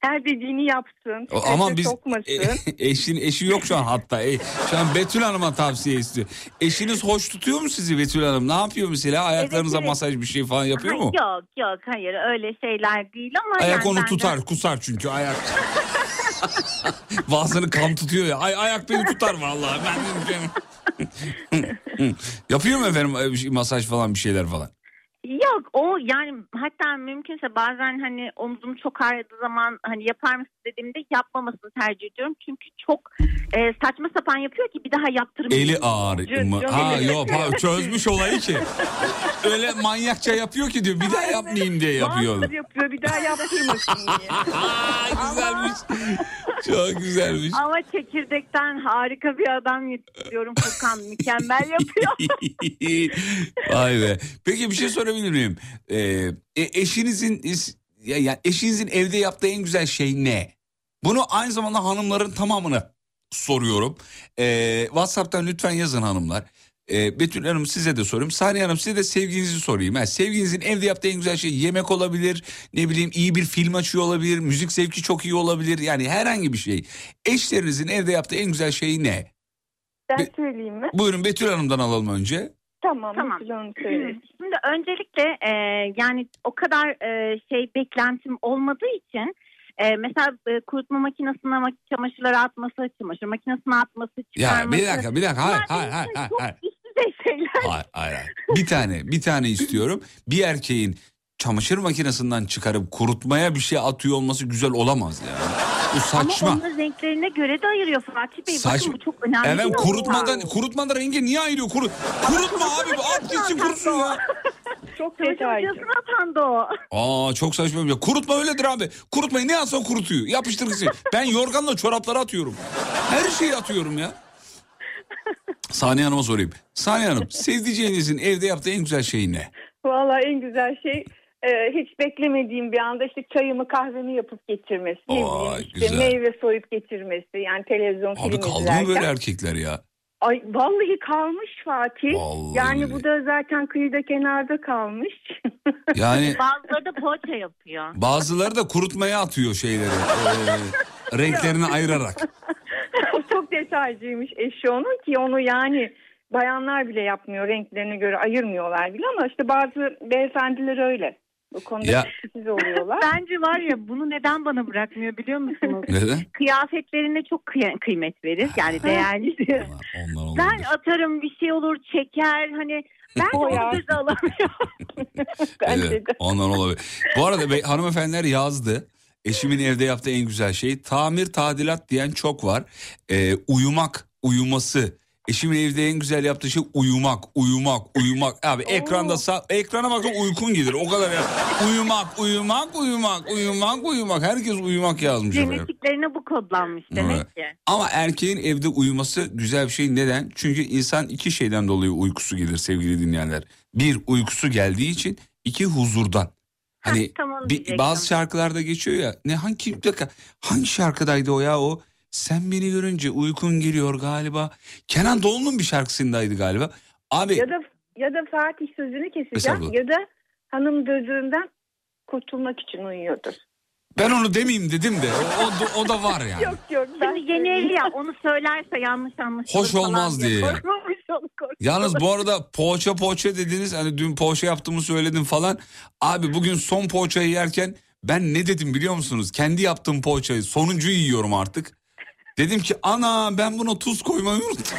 [SPEAKER 14] Her dediğini yapsın.
[SPEAKER 3] Ama biz
[SPEAKER 14] sokmasın. <laughs>
[SPEAKER 3] eşin eşi yok şu an hatta. E, şu an Betül Hanım'a tavsiye istiyor. Eşiniz hoş tutuyor mu sizi Betül Hanım? Ne yapıyor mesela? Ayaklarınıza
[SPEAKER 15] evet.
[SPEAKER 3] masaj bir şey falan yapıyor mu?
[SPEAKER 15] Yok yok hayır öyle şeyler değil ama
[SPEAKER 3] Ayak
[SPEAKER 15] yani
[SPEAKER 3] onu
[SPEAKER 15] ben de-
[SPEAKER 3] tutar, kusar çünkü ayak. <laughs> <laughs> Bazıları kan tutuyor ya. Ay, ayak beni tutar vallahi. Ben Yapıyor mu efendim e, şey, masaj falan bir şeyler falan?
[SPEAKER 15] Yok o yani hatta mümkünse bazen hani omzum çok ağrıdığı zaman hani yapar mısın dediğimde yapmamasını tercih ediyorum. Çünkü çok e, saçma sapan yapıyor ki bir daha yaptırmayayım.
[SPEAKER 3] Eli
[SPEAKER 15] canım
[SPEAKER 3] Ha yok ha, <laughs> çözmüş olayı ki. Öyle manyakça yapıyor ki diyor. Bir daha yapmayayım diye yapıyor.
[SPEAKER 14] Bazıları yapıyor bir daha yaptırmasın diye. <laughs>
[SPEAKER 3] güzelmiş. Çok güzelmiş.
[SPEAKER 15] Ama çekirdekten harika bir adam yetiştiriyorum Furkan mükemmel yapıyor. <laughs>
[SPEAKER 3] Vay be. Peki bir şey sorabilir miyim? Ee, e, eşinizin ya, ya eşinizin evde yaptığı en güzel şey ne? Bunu aynı zamanda hanımların tamamına soruyorum. Ee, WhatsApp'tan lütfen yazın hanımlar. Ee, Betül Hanım size de sorayım. Saniye Hanım size de sevginizi sorayım. Ha, sevginizin evde yaptığı en güzel şey yemek olabilir. Ne bileyim iyi bir film açıyor olabilir. Müzik zevki çok iyi olabilir. Yani herhangi bir şey. Eşlerinizin evde yaptığı en güzel şey ne?
[SPEAKER 14] Ben söyleyeyim mi?
[SPEAKER 3] Buyurun Betül Hanım'dan alalım önce.
[SPEAKER 14] Tamam.
[SPEAKER 15] Tamam. <clears throat> Şimdi öncelikle e, yani o kadar e, şey beklentim olmadığı için e, mesela e, kurutma makinesine mak- çamaşırları atması, çamaşır makinesine atması,
[SPEAKER 3] Ya
[SPEAKER 15] çıkarması.
[SPEAKER 3] bir dakika bir dakika hayır hayır hayır hayır.
[SPEAKER 15] Şeyler.
[SPEAKER 3] Hayır, hayır, hayır. Bir tane, bir tane istiyorum. Bir erkeğin çamaşır makinesinden çıkarıp kurutmaya bir şey atıyor olması güzel olamaz yani. Bu saçma.
[SPEAKER 15] Ama onun renklerine göre de ayırıyor Fatih Bey.
[SPEAKER 3] Saçma.
[SPEAKER 15] Bakın bu çok önemli
[SPEAKER 3] Evet kurutmadan kurutmadan rengi niye ayırıyor? Kuru, kurutma abi at gitsin kurusun ya.
[SPEAKER 16] Çok
[SPEAKER 15] Çamaşır
[SPEAKER 16] detaycı.
[SPEAKER 15] atandı o.
[SPEAKER 3] Aa çok saçma bir şey. Kurutma öyledir abi. Kurutmayı ne atsan kurutuyor. Yapıştır gitsin. Ben yorganla çorapları atıyorum. Her şeyi atıyorum ya. Saniye Hanım'a sorayım. Saniye Hanım sevdiceğinizin evde yaptığı en güzel şey ne?
[SPEAKER 14] Vallahi en güzel şey e, hiç beklemediğim bir anda işte çayımı kahvemi yapıp getirmesi. Bileyim işte
[SPEAKER 3] güzel.
[SPEAKER 14] meyve soyup getirmesi. Yani televizyon
[SPEAKER 3] Abi
[SPEAKER 14] film
[SPEAKER 3] kaldı mı böyle erkekler ya?
[SPEAKER 14] Ay vallahi kalmış Fatih.
[SPEAKER 3] Vallahi
[SPEAKER 14] yani bu da zaten kıyıda kenarda kalmış. <laughs>
[SPEAKER 3] Yani <laughs>
[SPEAKER 15] Bazıları da poğaça yapıyor.
[SPEAKER 3] bazıları da kurutmaya atıyor şeyleri. Ee, renklerini ayırarak. <laughs>
[SPEAKER 14] Çok detaycıymış eşi onun ki onu yani bayanlar bile yapmıyor renklerine göre ayırmıyorlar bile ama işte bazı beyefendiler öyle. Bu konuda
[SPEAKER 3] Ya-
[SPEAKER 14] siz oluyorlar.
[SPEAKER 15] Bence var ya bunu neden bana bırakmıyor biliyor musunuz? <laughs>
[SPEAKER 3] Neden?
[SPEAKER 15] Kıyafetlerine çok kıy- kıymet verir. Yani. <laughs>
[SPEAKER 3] Ondan olabilir.
[SPEAKER 15] ben atarım bir şey olur çeker hani ben <laughs> de
[SPEAKER 14] O ya.
[SPEAKER 15] alamıyorum.
[SPEAKER 3] Evet, ondan olabilir. Bu arada be, hanımefendiler yazdı. Eşimin evde yaptığı en güzel şey tamir tadilat diyen çok var. Ee, uyumak, uyuması. Eşimin evde en güzel yaptığı şey uyumak, uyumak, uyumak. Abi ekranda sağ, ekrana bakın uykun gelir. O kadar ya. Uyumak, uyumak, uyumak, uyumak, uyumak. Herkes uyumak yazmış. efendim.
[SPEAKER 15] Genetiklerine bu kodlanmış demek
[SPEAKER 3] Evet.
[SPEAKER 15] ki.
[SPEAKER 3] Ama erkeğin evde uyuması güzel bir şey. Neden? Çünkü insan iki şeyden dolayı uykusu gelir sevgili dinleyenler. Bir uykusu geldiği için, iki huzurdan. Hani
[SPEAKER 15] tam onu
[SPEAKER 3] bir-
[SPEAKER 15] diyecektim.
[SPEAKER 3] bazı şarkılarda geçiyor ya. Ne hangi bir dakika, hangi şarkıdaydı o ya o? Sen beni görünce uykun geliyor galiba. Kenan Doğulu'nun bir şarkısındaydı galiba. Abi
[SPEAKER 14] Ya da ya da Fatih sözünü keseceğim ya da hanım gözünden kurtulmak için uyuyordur.
[SPEAKER 3] ben onu demeyeyim dedim de o, o, da- o da var yani. <laughs>
[SPEAKER 14] Yok yok ben
[SPEAKER 15] Şimdi yeni evli ya onu söylerse yanlış anlaşılır
[SPEAKER 3] Hoş
[SPEAKER 15] falan
[SPEAKER 3] olmaz diye.
[SPEAKER 15] Korkmamış.
[SPEAKER 3] Yalnız bu arada poğaça poğaça dediniz. Hani dün poğaça yaptığımı söyledim falan. Abi bugün son poğaçayı yerken ben ne dedim biliyor musunuz? Kendi yaptığım poğaçayı sonuncuyu yiyorum artık. Dedim ki ana ben buna tuz koymayı unuttum. <laughs>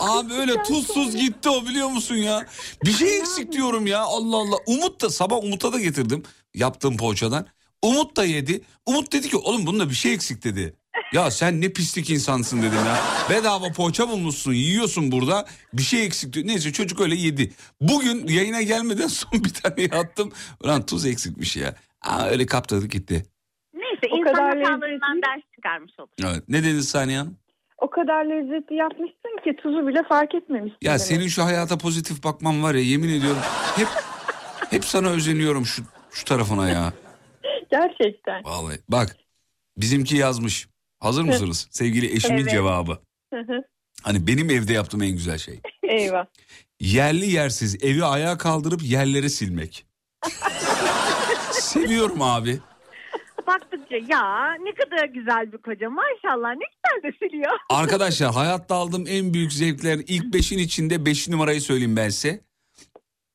[SPEAKER 3] Abi öyle tuzsuz gitti o biliyor musun ya? Bir şey eksik diyorum ya Allah Allah. Umut da sabah Umut'a da getirdim yaptığım poğaçadan. Umut da yedi. Umut dedi ki oğlum bunda bir şey eksik dedi. Ya sen ne pislik insansın dedim ya. Bedava poğaça bulmuşsun yiyorsun burada bir şey eksik diyor. Neyse çocuk öyle yedi. Bugün yayına gelmeden <laughs> son bir tane yattım. Ulan tuz eksikmiş ya. Aa, öyle kaptırdık gitti.
[SPEAKER 15] Neyse
[SPEAKER 14] O
[SPEAKER 15] insan
[SPEAKER 14] kadar
[SPEAKER 15] hatalarından ders çıkarmış olur.
[SPEAKER 3] Evet. Ne dediniz Saniye Hanım?
[SPEAKER 14] o kadar lezzetli yapmışsın ki tuzu bile fark etmemişsin.
[SPEAKER 3] Ya
[SPEAKER 14] demek.
[SPEAKER 3] senin şu hayata pozitif bakman var ya yemin ediyorum. Hep hep sana özeniyorum şu şu tarafına ya. <laughs>
[SPEAKER 14] Gerçekten.
[SPEAKER 3] Vallahi bak bizimki yazmış. Hazır mısınız? Sevgili eşimin
[SPEAKER 14] Evet.
[SPEAKER 3] cevabı.
[SPEAKER 14] Hı hı.
[SPEAKER 3] Hani benim evde yaptığım en güzel şey. <laughs>
[SPEAKER 14] Eyvah.
[SPEAKER 3] Yerli yersiz evi ayağa kaldırıp yerleri silmek. <laughs> Seviyorum abi.
[SPEAKER 15] Baktıkça ya ne kadar güzel bir koca maşallah ne güzel de siliyor. <laughs>
[SPEAKER 3] Arkadaşlar hayatta aldığım en büyük zevkler ilk beşin içinde beş numarayı söyleyeyim ben size.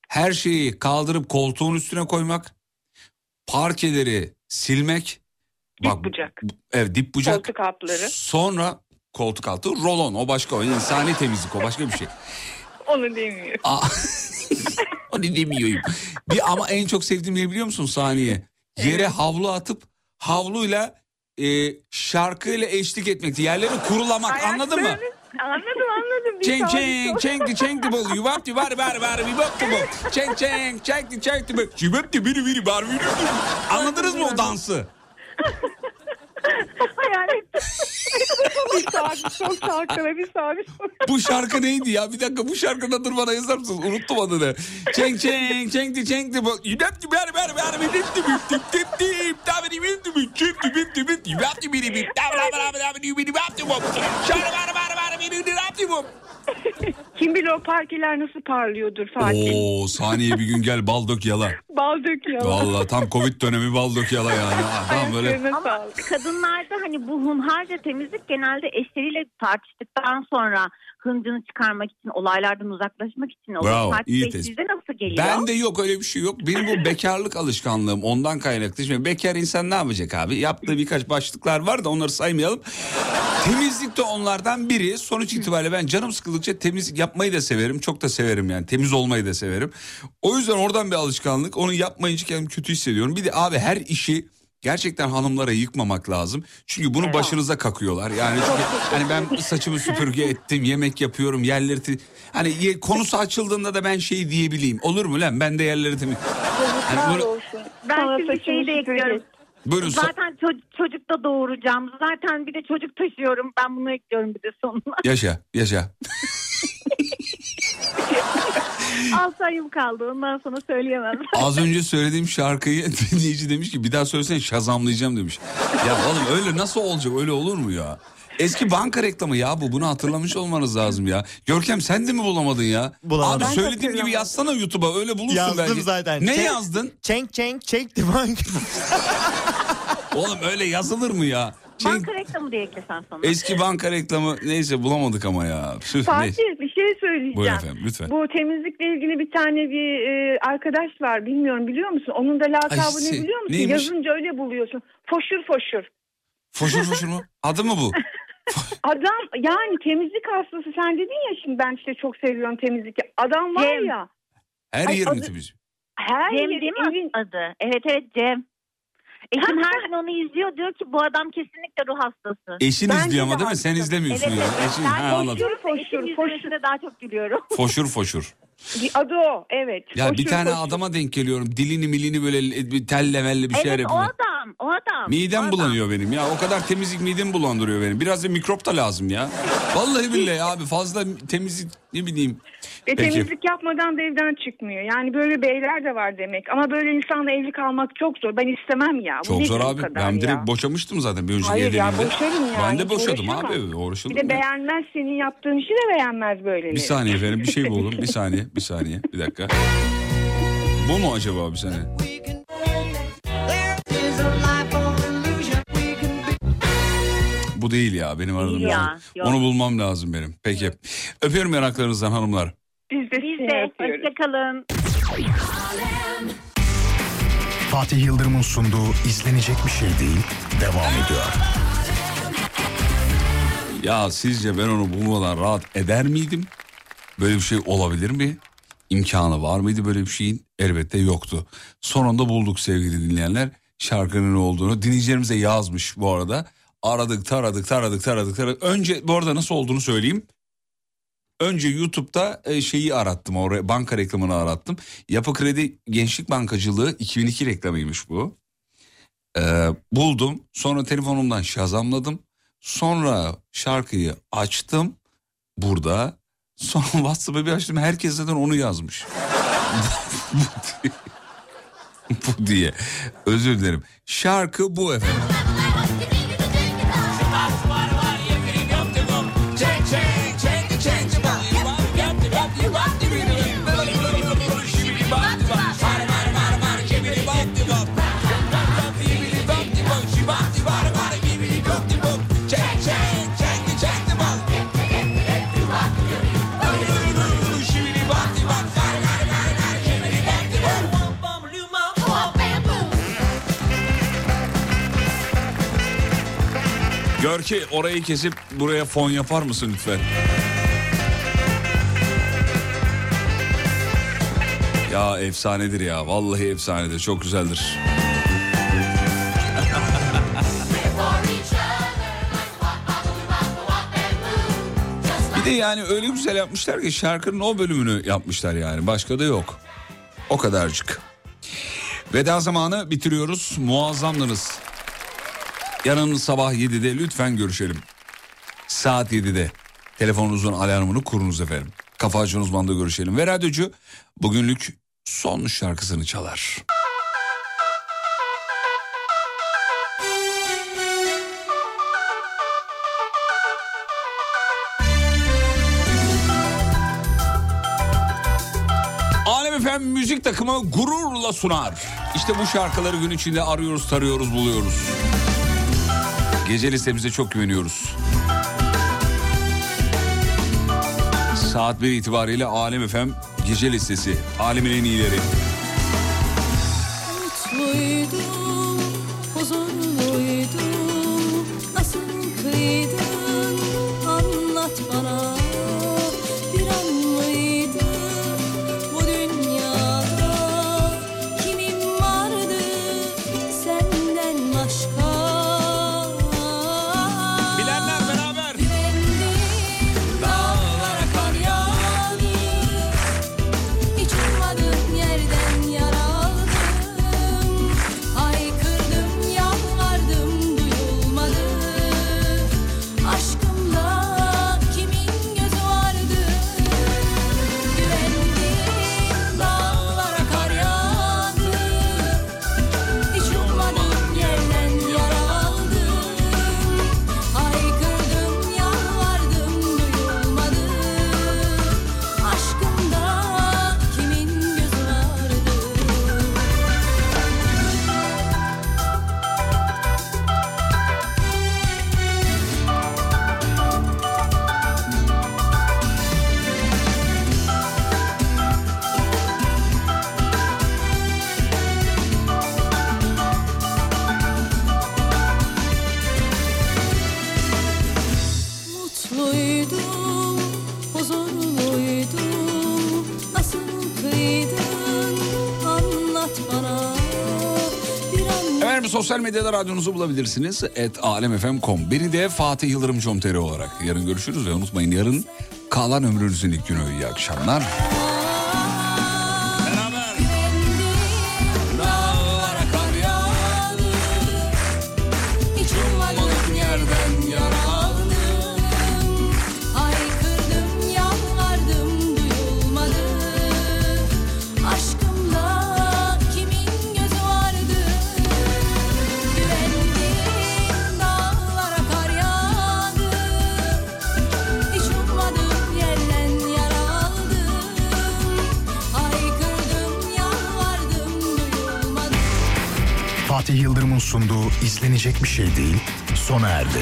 [SPEAKER 3] Her şeyi kaldırıp koltuğun üstüne koymak. Parkeleri silmek.
[SPEAKER 14] Dip bucak.
[SPEAKER 3] Evet dip bucak.
[SPEAKER 14] Koltuk altları.
[SPEAKER 3] Sonra koltuk altı rolon o başka o insani temizlik o başka bir şey. <laughs>
[SPEAKER 14] Onu demiyorum.
[SPEAKER 3] Aa, <laughs> onu demiyorum. Bir ama en çok sevdiğim ne biliyor musun saniye? Yere havlu atıp havluyla e, şarkıyla eşlik etmekti. Yerleri kurulamak anladın mı?
[SPEAKER 14] Anladım anladım. Bir
[SPEAKER 3] Çeng çeng çeng çeng di bol yuvark di var var var bir bak di bol. Çeng çeng çeng di çeng di bol. Cibep di biri biri var biri. Anladınız mı o dansı? <laughs>
[SPEAKER 15] Hayal ettim.
[SPEAKER 14] Bir saniye çok şarkıla bir saniye.
[SPEAKER 3] Bu şarkı neydi ya? Bir dakika bu şarkının adını bana yazar mısınız? Unuttum adını. Çeng çeng çeng di çeng di bol. Yuvark di ber ber ber bir dip dip dip dip dip. Da biri bir dip dip dip dip dip dip. Yuvark di biri bir. Da bra bra bra bra biri biri bap di bol. Şara bar bar bar biri biri bap di bol. <laughs>
[SPEAKER 14] Kim bilir o parkeler nasıl parlıyordur Fatih.
[SPEAKER 3] Oo saniye bir gün gel bal dök yala.
[SPEAKER 14] Bal döküyor.
[SPEAKER 3] Vallahi tam covid dönemi bal dök yala yani. Tam böyle.
[SPEAKER 15] Ama kadınlarda hani bu hunharca temizlik genelde eşleriyle tartıştıktan sonra hıncını çıkarmak için, olaylardan uzaklaşmak için olur.
[SPEAKER 3] Bravo,
[SPEAKER 15] Fatih
[SPEAKER 3] iyi
[SPEAKER 15] Bey,
[SPEAKER 3] tespit.
[SPEAKER 15] sizde nasıl geliyor.
[SPEAKER 3] Bende yok öyle bir şey yok. Benim bu bekarlık alışkanlığım ondan kaynaklı. Şimdi bekar insan ne yapacak abi? Yaptığı birkaç başlıklar var da onları saymayalım. Temizlik de onlardan biri. Sonuç itibariyle ben canım sıkıldıkça temizlik yapmayı da severim. Çok da severim yani. Temiz olmayı da severim. O yüzden oradan bir alışkanlık. Onu yapmayınca kendimi kötü hissediyorum. Bir de abi her işi gerçekten hanımlara yıkmamak lazım. Çünkü bunu başınıza kakıyorlar. Yani çünkü hani ben saçımı süpürge ettim, yemek yapıyorum, yerleri te- hani ye- konusu açıldığında da ben şey diyebileyim. Olur mu lan? Ben de yerleri temiz. Hani böyle-
[SPEAKER 15] Ben şimdi şeyi de ekliyorum.
[SPEAKER 3] Buyurun,
[SPEAKER 15] Zaten ço- çocuk da doğuracağım. Zaten bir de çocuk taşıyorum. Ben bunu ekliyorum bir de sonuna. <laughs>
[SPEAKER 3] yaşa, yaşa. <laughs>
[SPEAKER 15] 6 ayım kaldı. Ondan sonra söyleyemem. <laughs>
[SPEAKER 3] Az önce söylediğim şarkıyı dinleyici demiş ki bir daha söylesene şazamlayacağım demiş. Ya oğlum öyle nasıl olacak öyle olur mu ya? Eski banka reklamı ya bu bunu hatırlamış olmanız lazım ya. Görkem sen de mi bulamadın ya?
[SPEAKER 5] Bulamadım.
[SPEAKER 3] Abi
[SPEAKER 5] Ben
[SPEAKER 3] söylediğim gibi yazsana YouTube'a öyle bulursun
[SPEAKER 5] Yazdım
[SPEAKER 3] belki.
[SPEAKER 5] zaten.
[SPEAKER 3] Ne
[SPEAKER 5] Çek-
[SPEAKER 3] yazdın?
[SPEAKER 5] Çenk çenk çek the bank. <laughs>
[SPEAKER 3] Oğlum öyle yazılır mı ya? Şey,
[SPEAKER 15] Banka reklamı diye eklesen sonra.
[SPEAKER 3] eski banka reklamı neyse bulamadık ama ya. Tüh, neyse.
[SPEAKER 14] Fatih bir şey söyleyeceğim.
[SPEAKER 3] Buyurun efendim, lütfen.
[SPEAKER 14] Bu temizlikle ilgili bir tane bir e, arkadaş var bilmiyorum biliyor musun? Onun da lakabı
[SPEAKER 3] Ay,
[SPEAKER 14] ne biliyor musun?
[SPEAKER 3] neymiş?
[SPEAKER 14] Yazınca öyle buluyorsun. Foşur foşur.
[SPEAKER 3] Foşur foşur mu? Adı mı bu? <laughs>
[SPEAKER 14] Adam yani temizlik hastası sen dedin ya şimdi ben işte çok seviyorum temizlik. Adam var
[SPEAKER 15] Cem.
[SPEAKER 14] ya
[SPEAKER 3] Her
[SPEAKER 14] Ay,
[SPEAKER 3] yerini
[SPEAKER 14] adı-
[SPEAKER 3] temiz.
[SPEAKER 14] her
[SPEAKER 15] Cem
[SPEAKER 14] yeri
[SPEAKER 15] değil mi
[SPEAKER 14] evin
[SPEAKER 15] adı? Evet evet Cem. Eşim her gün onu izliyor diyor ki bu adam kesinlikle ruh hastası.
[SPEAKER 3] Eşin
[SPEAKER 14] Bence
[SPEAKER 3] izliyor
[SPEAKER 14] de
[SPEAKER 3] ama değil mi? Sen
[SPEAKER 14] haklısın.
[SPEAKER 3] izlemiyorsun
[SPEAKER 15] Evet,
[SPEAKER 3] ya.
[SPEAKER 15] evet.
[SPEAKER 3] Eşin,
[SPEAKER 15] Ben
[SPEAKER 3] ha, anladım.
[SPEAKER 15] foşur
[SPEAKER 14] Foşur,
[SPEAKER 15] foşur
[SPEAKER 14] foşur.
[SPEAKER 15] foşur. daha çok gülüyorum.
[SPEAKER 3] Foşur foşur.
[SPEAKER 14] bir adı o evet.
[SPEAKER 3] Ya bir
[SPEAKER 14] Foşur,
[SPEAKER 3] tane
[SPEAKER 14] foşur.
[SPEAKER 3] adama denk geliyorum. Dilini milini böyle e, bir şeyler
[SPEAKER 15] evet o
[SPEAKER 3] yapıyor.
[SPEAKER 15] adam o adam. o
[SPEAKER 3] Midem
[SPEAKER 15] adam.
[SPEAKER 3] bulanıyor benim ya. O kadar temizlik midemi bulandırıyor benim. Biraz da mikrop da lazım ya. Vallahi billahi <laughs> abi fazla temizlik ne bileyim.
[SPEAKER 14] Ve
[SPEAKER 3] Peki.
[SPEAKER 14] temizlik yapmadan da evden çıkmıyor. Yani böyle beyler de var demek. Ama böyle insanla evli kalmak çok zor. Ben istemem ya. Bu
[SPEAKER 3] Çok zor abi. Ben
[SPEAKER 14] ya?
[SPEAKER 3] direkt boşamıştım zaten bir önceki
[SPEAKER 14] Hayır ya boşarım ya.
[SPEAKER 3] Ben de boşadım abi. Uğraşılır
[SPEAKER 14] Bir de
[SPEAKER 3] mı?
[SPEAKER 14] beğenmez senin yaptığın işi de beğenmez böyle.
[SPEAKER 3] Bir saniye efendim bir şey buldum. Bir <laughs> saniye bir saniye bir dakika. Bu mu acaba bir saniye? Bu değil ya benim aradığım.
[SPEAKER 15] Ya,
[SPEAKER 3] şey.
[SPEAKER 15] yok.
[SPEAKER 3] Onu bulmam lazım benim. Peki. Öpüyorum yanaklarınızdan hanımlar.
[SPEAKER 14] Biz de
[SPEAKER 15] Biz de hoşçakalın.
[SPEAKER 6] Fatih Yıldırım'ın sunduğu izlenecek bir şey değil devam ediyor.
[SPEAKER 3] Ya sizce ben onu bulmadan rahat eder miydim? Böyle bir şey olabilir mi? İmkanı var mıydı böyle bir şeyin? Elbette yoktu. Sonunda bulduk sevgili dinleyenler. Şarkının ne olduğunu. Dinleyicilerimiz de yazmış bu arada. Aradık taradık taradık taradık taradık. Önce bu arada nasıl olduğunu söyleyeyim. Önce YouTube'da e, şeyi arattım. Oraya banka reklamını arattım. Yapı Kredi Gençlik Bankacılığı 2002 reklamıymış bu. Ee, buldum. Sonra telefonumdan şazamladım. Sonra şarkıyı açtım burada. Sonra <laughs> WhatsApp'a bir açtım. Herkes zaten onu yazmış. <laughs> bu diye. Özür dilerim. Şarkı bu efendim. Görki orayı kesip buraya fon yapar mısın lütfen? Ya efsanedir ya. Vallahi efsanedir. Çok güzeldir. Bir de yani öyle güzel yapmışlar ki şarkının o bölümünü yapmışlar yani. Başka da yok. O kadarcık. Veda zamanı bitiriyoruz. Muazzamdınız. Yarın sabah 7'de lütfen görüşelim. Saat 7'de. Telefonunuzun alarmını kurunuz efendim. Kafa Açan Uzman'da görüşelim. Ve radyocu bugünlük son şarkısını çalar. Efem müzik takımı gururla sunar. İşte bu şarkıları gün içinde arıyoruz, tarıyoruz, buluyoruz. Gece listemize çok güveniyoruz. Saat 1 itibariyle Alem Efem
[SPEAKER 4] gece listesi. Alemin en iyileri. radyonuzu bulabilirsiniz. Et alemfm.com. Beni de Fatih Yıldırım Comteri olarak. Yarın görüşürüz ve unutmayın yarın kalan ömrünüzün ilk günü. İyi akşamlar.
[SPEAKER 12] sunduğu izlenecek bir şey değil sona erdi.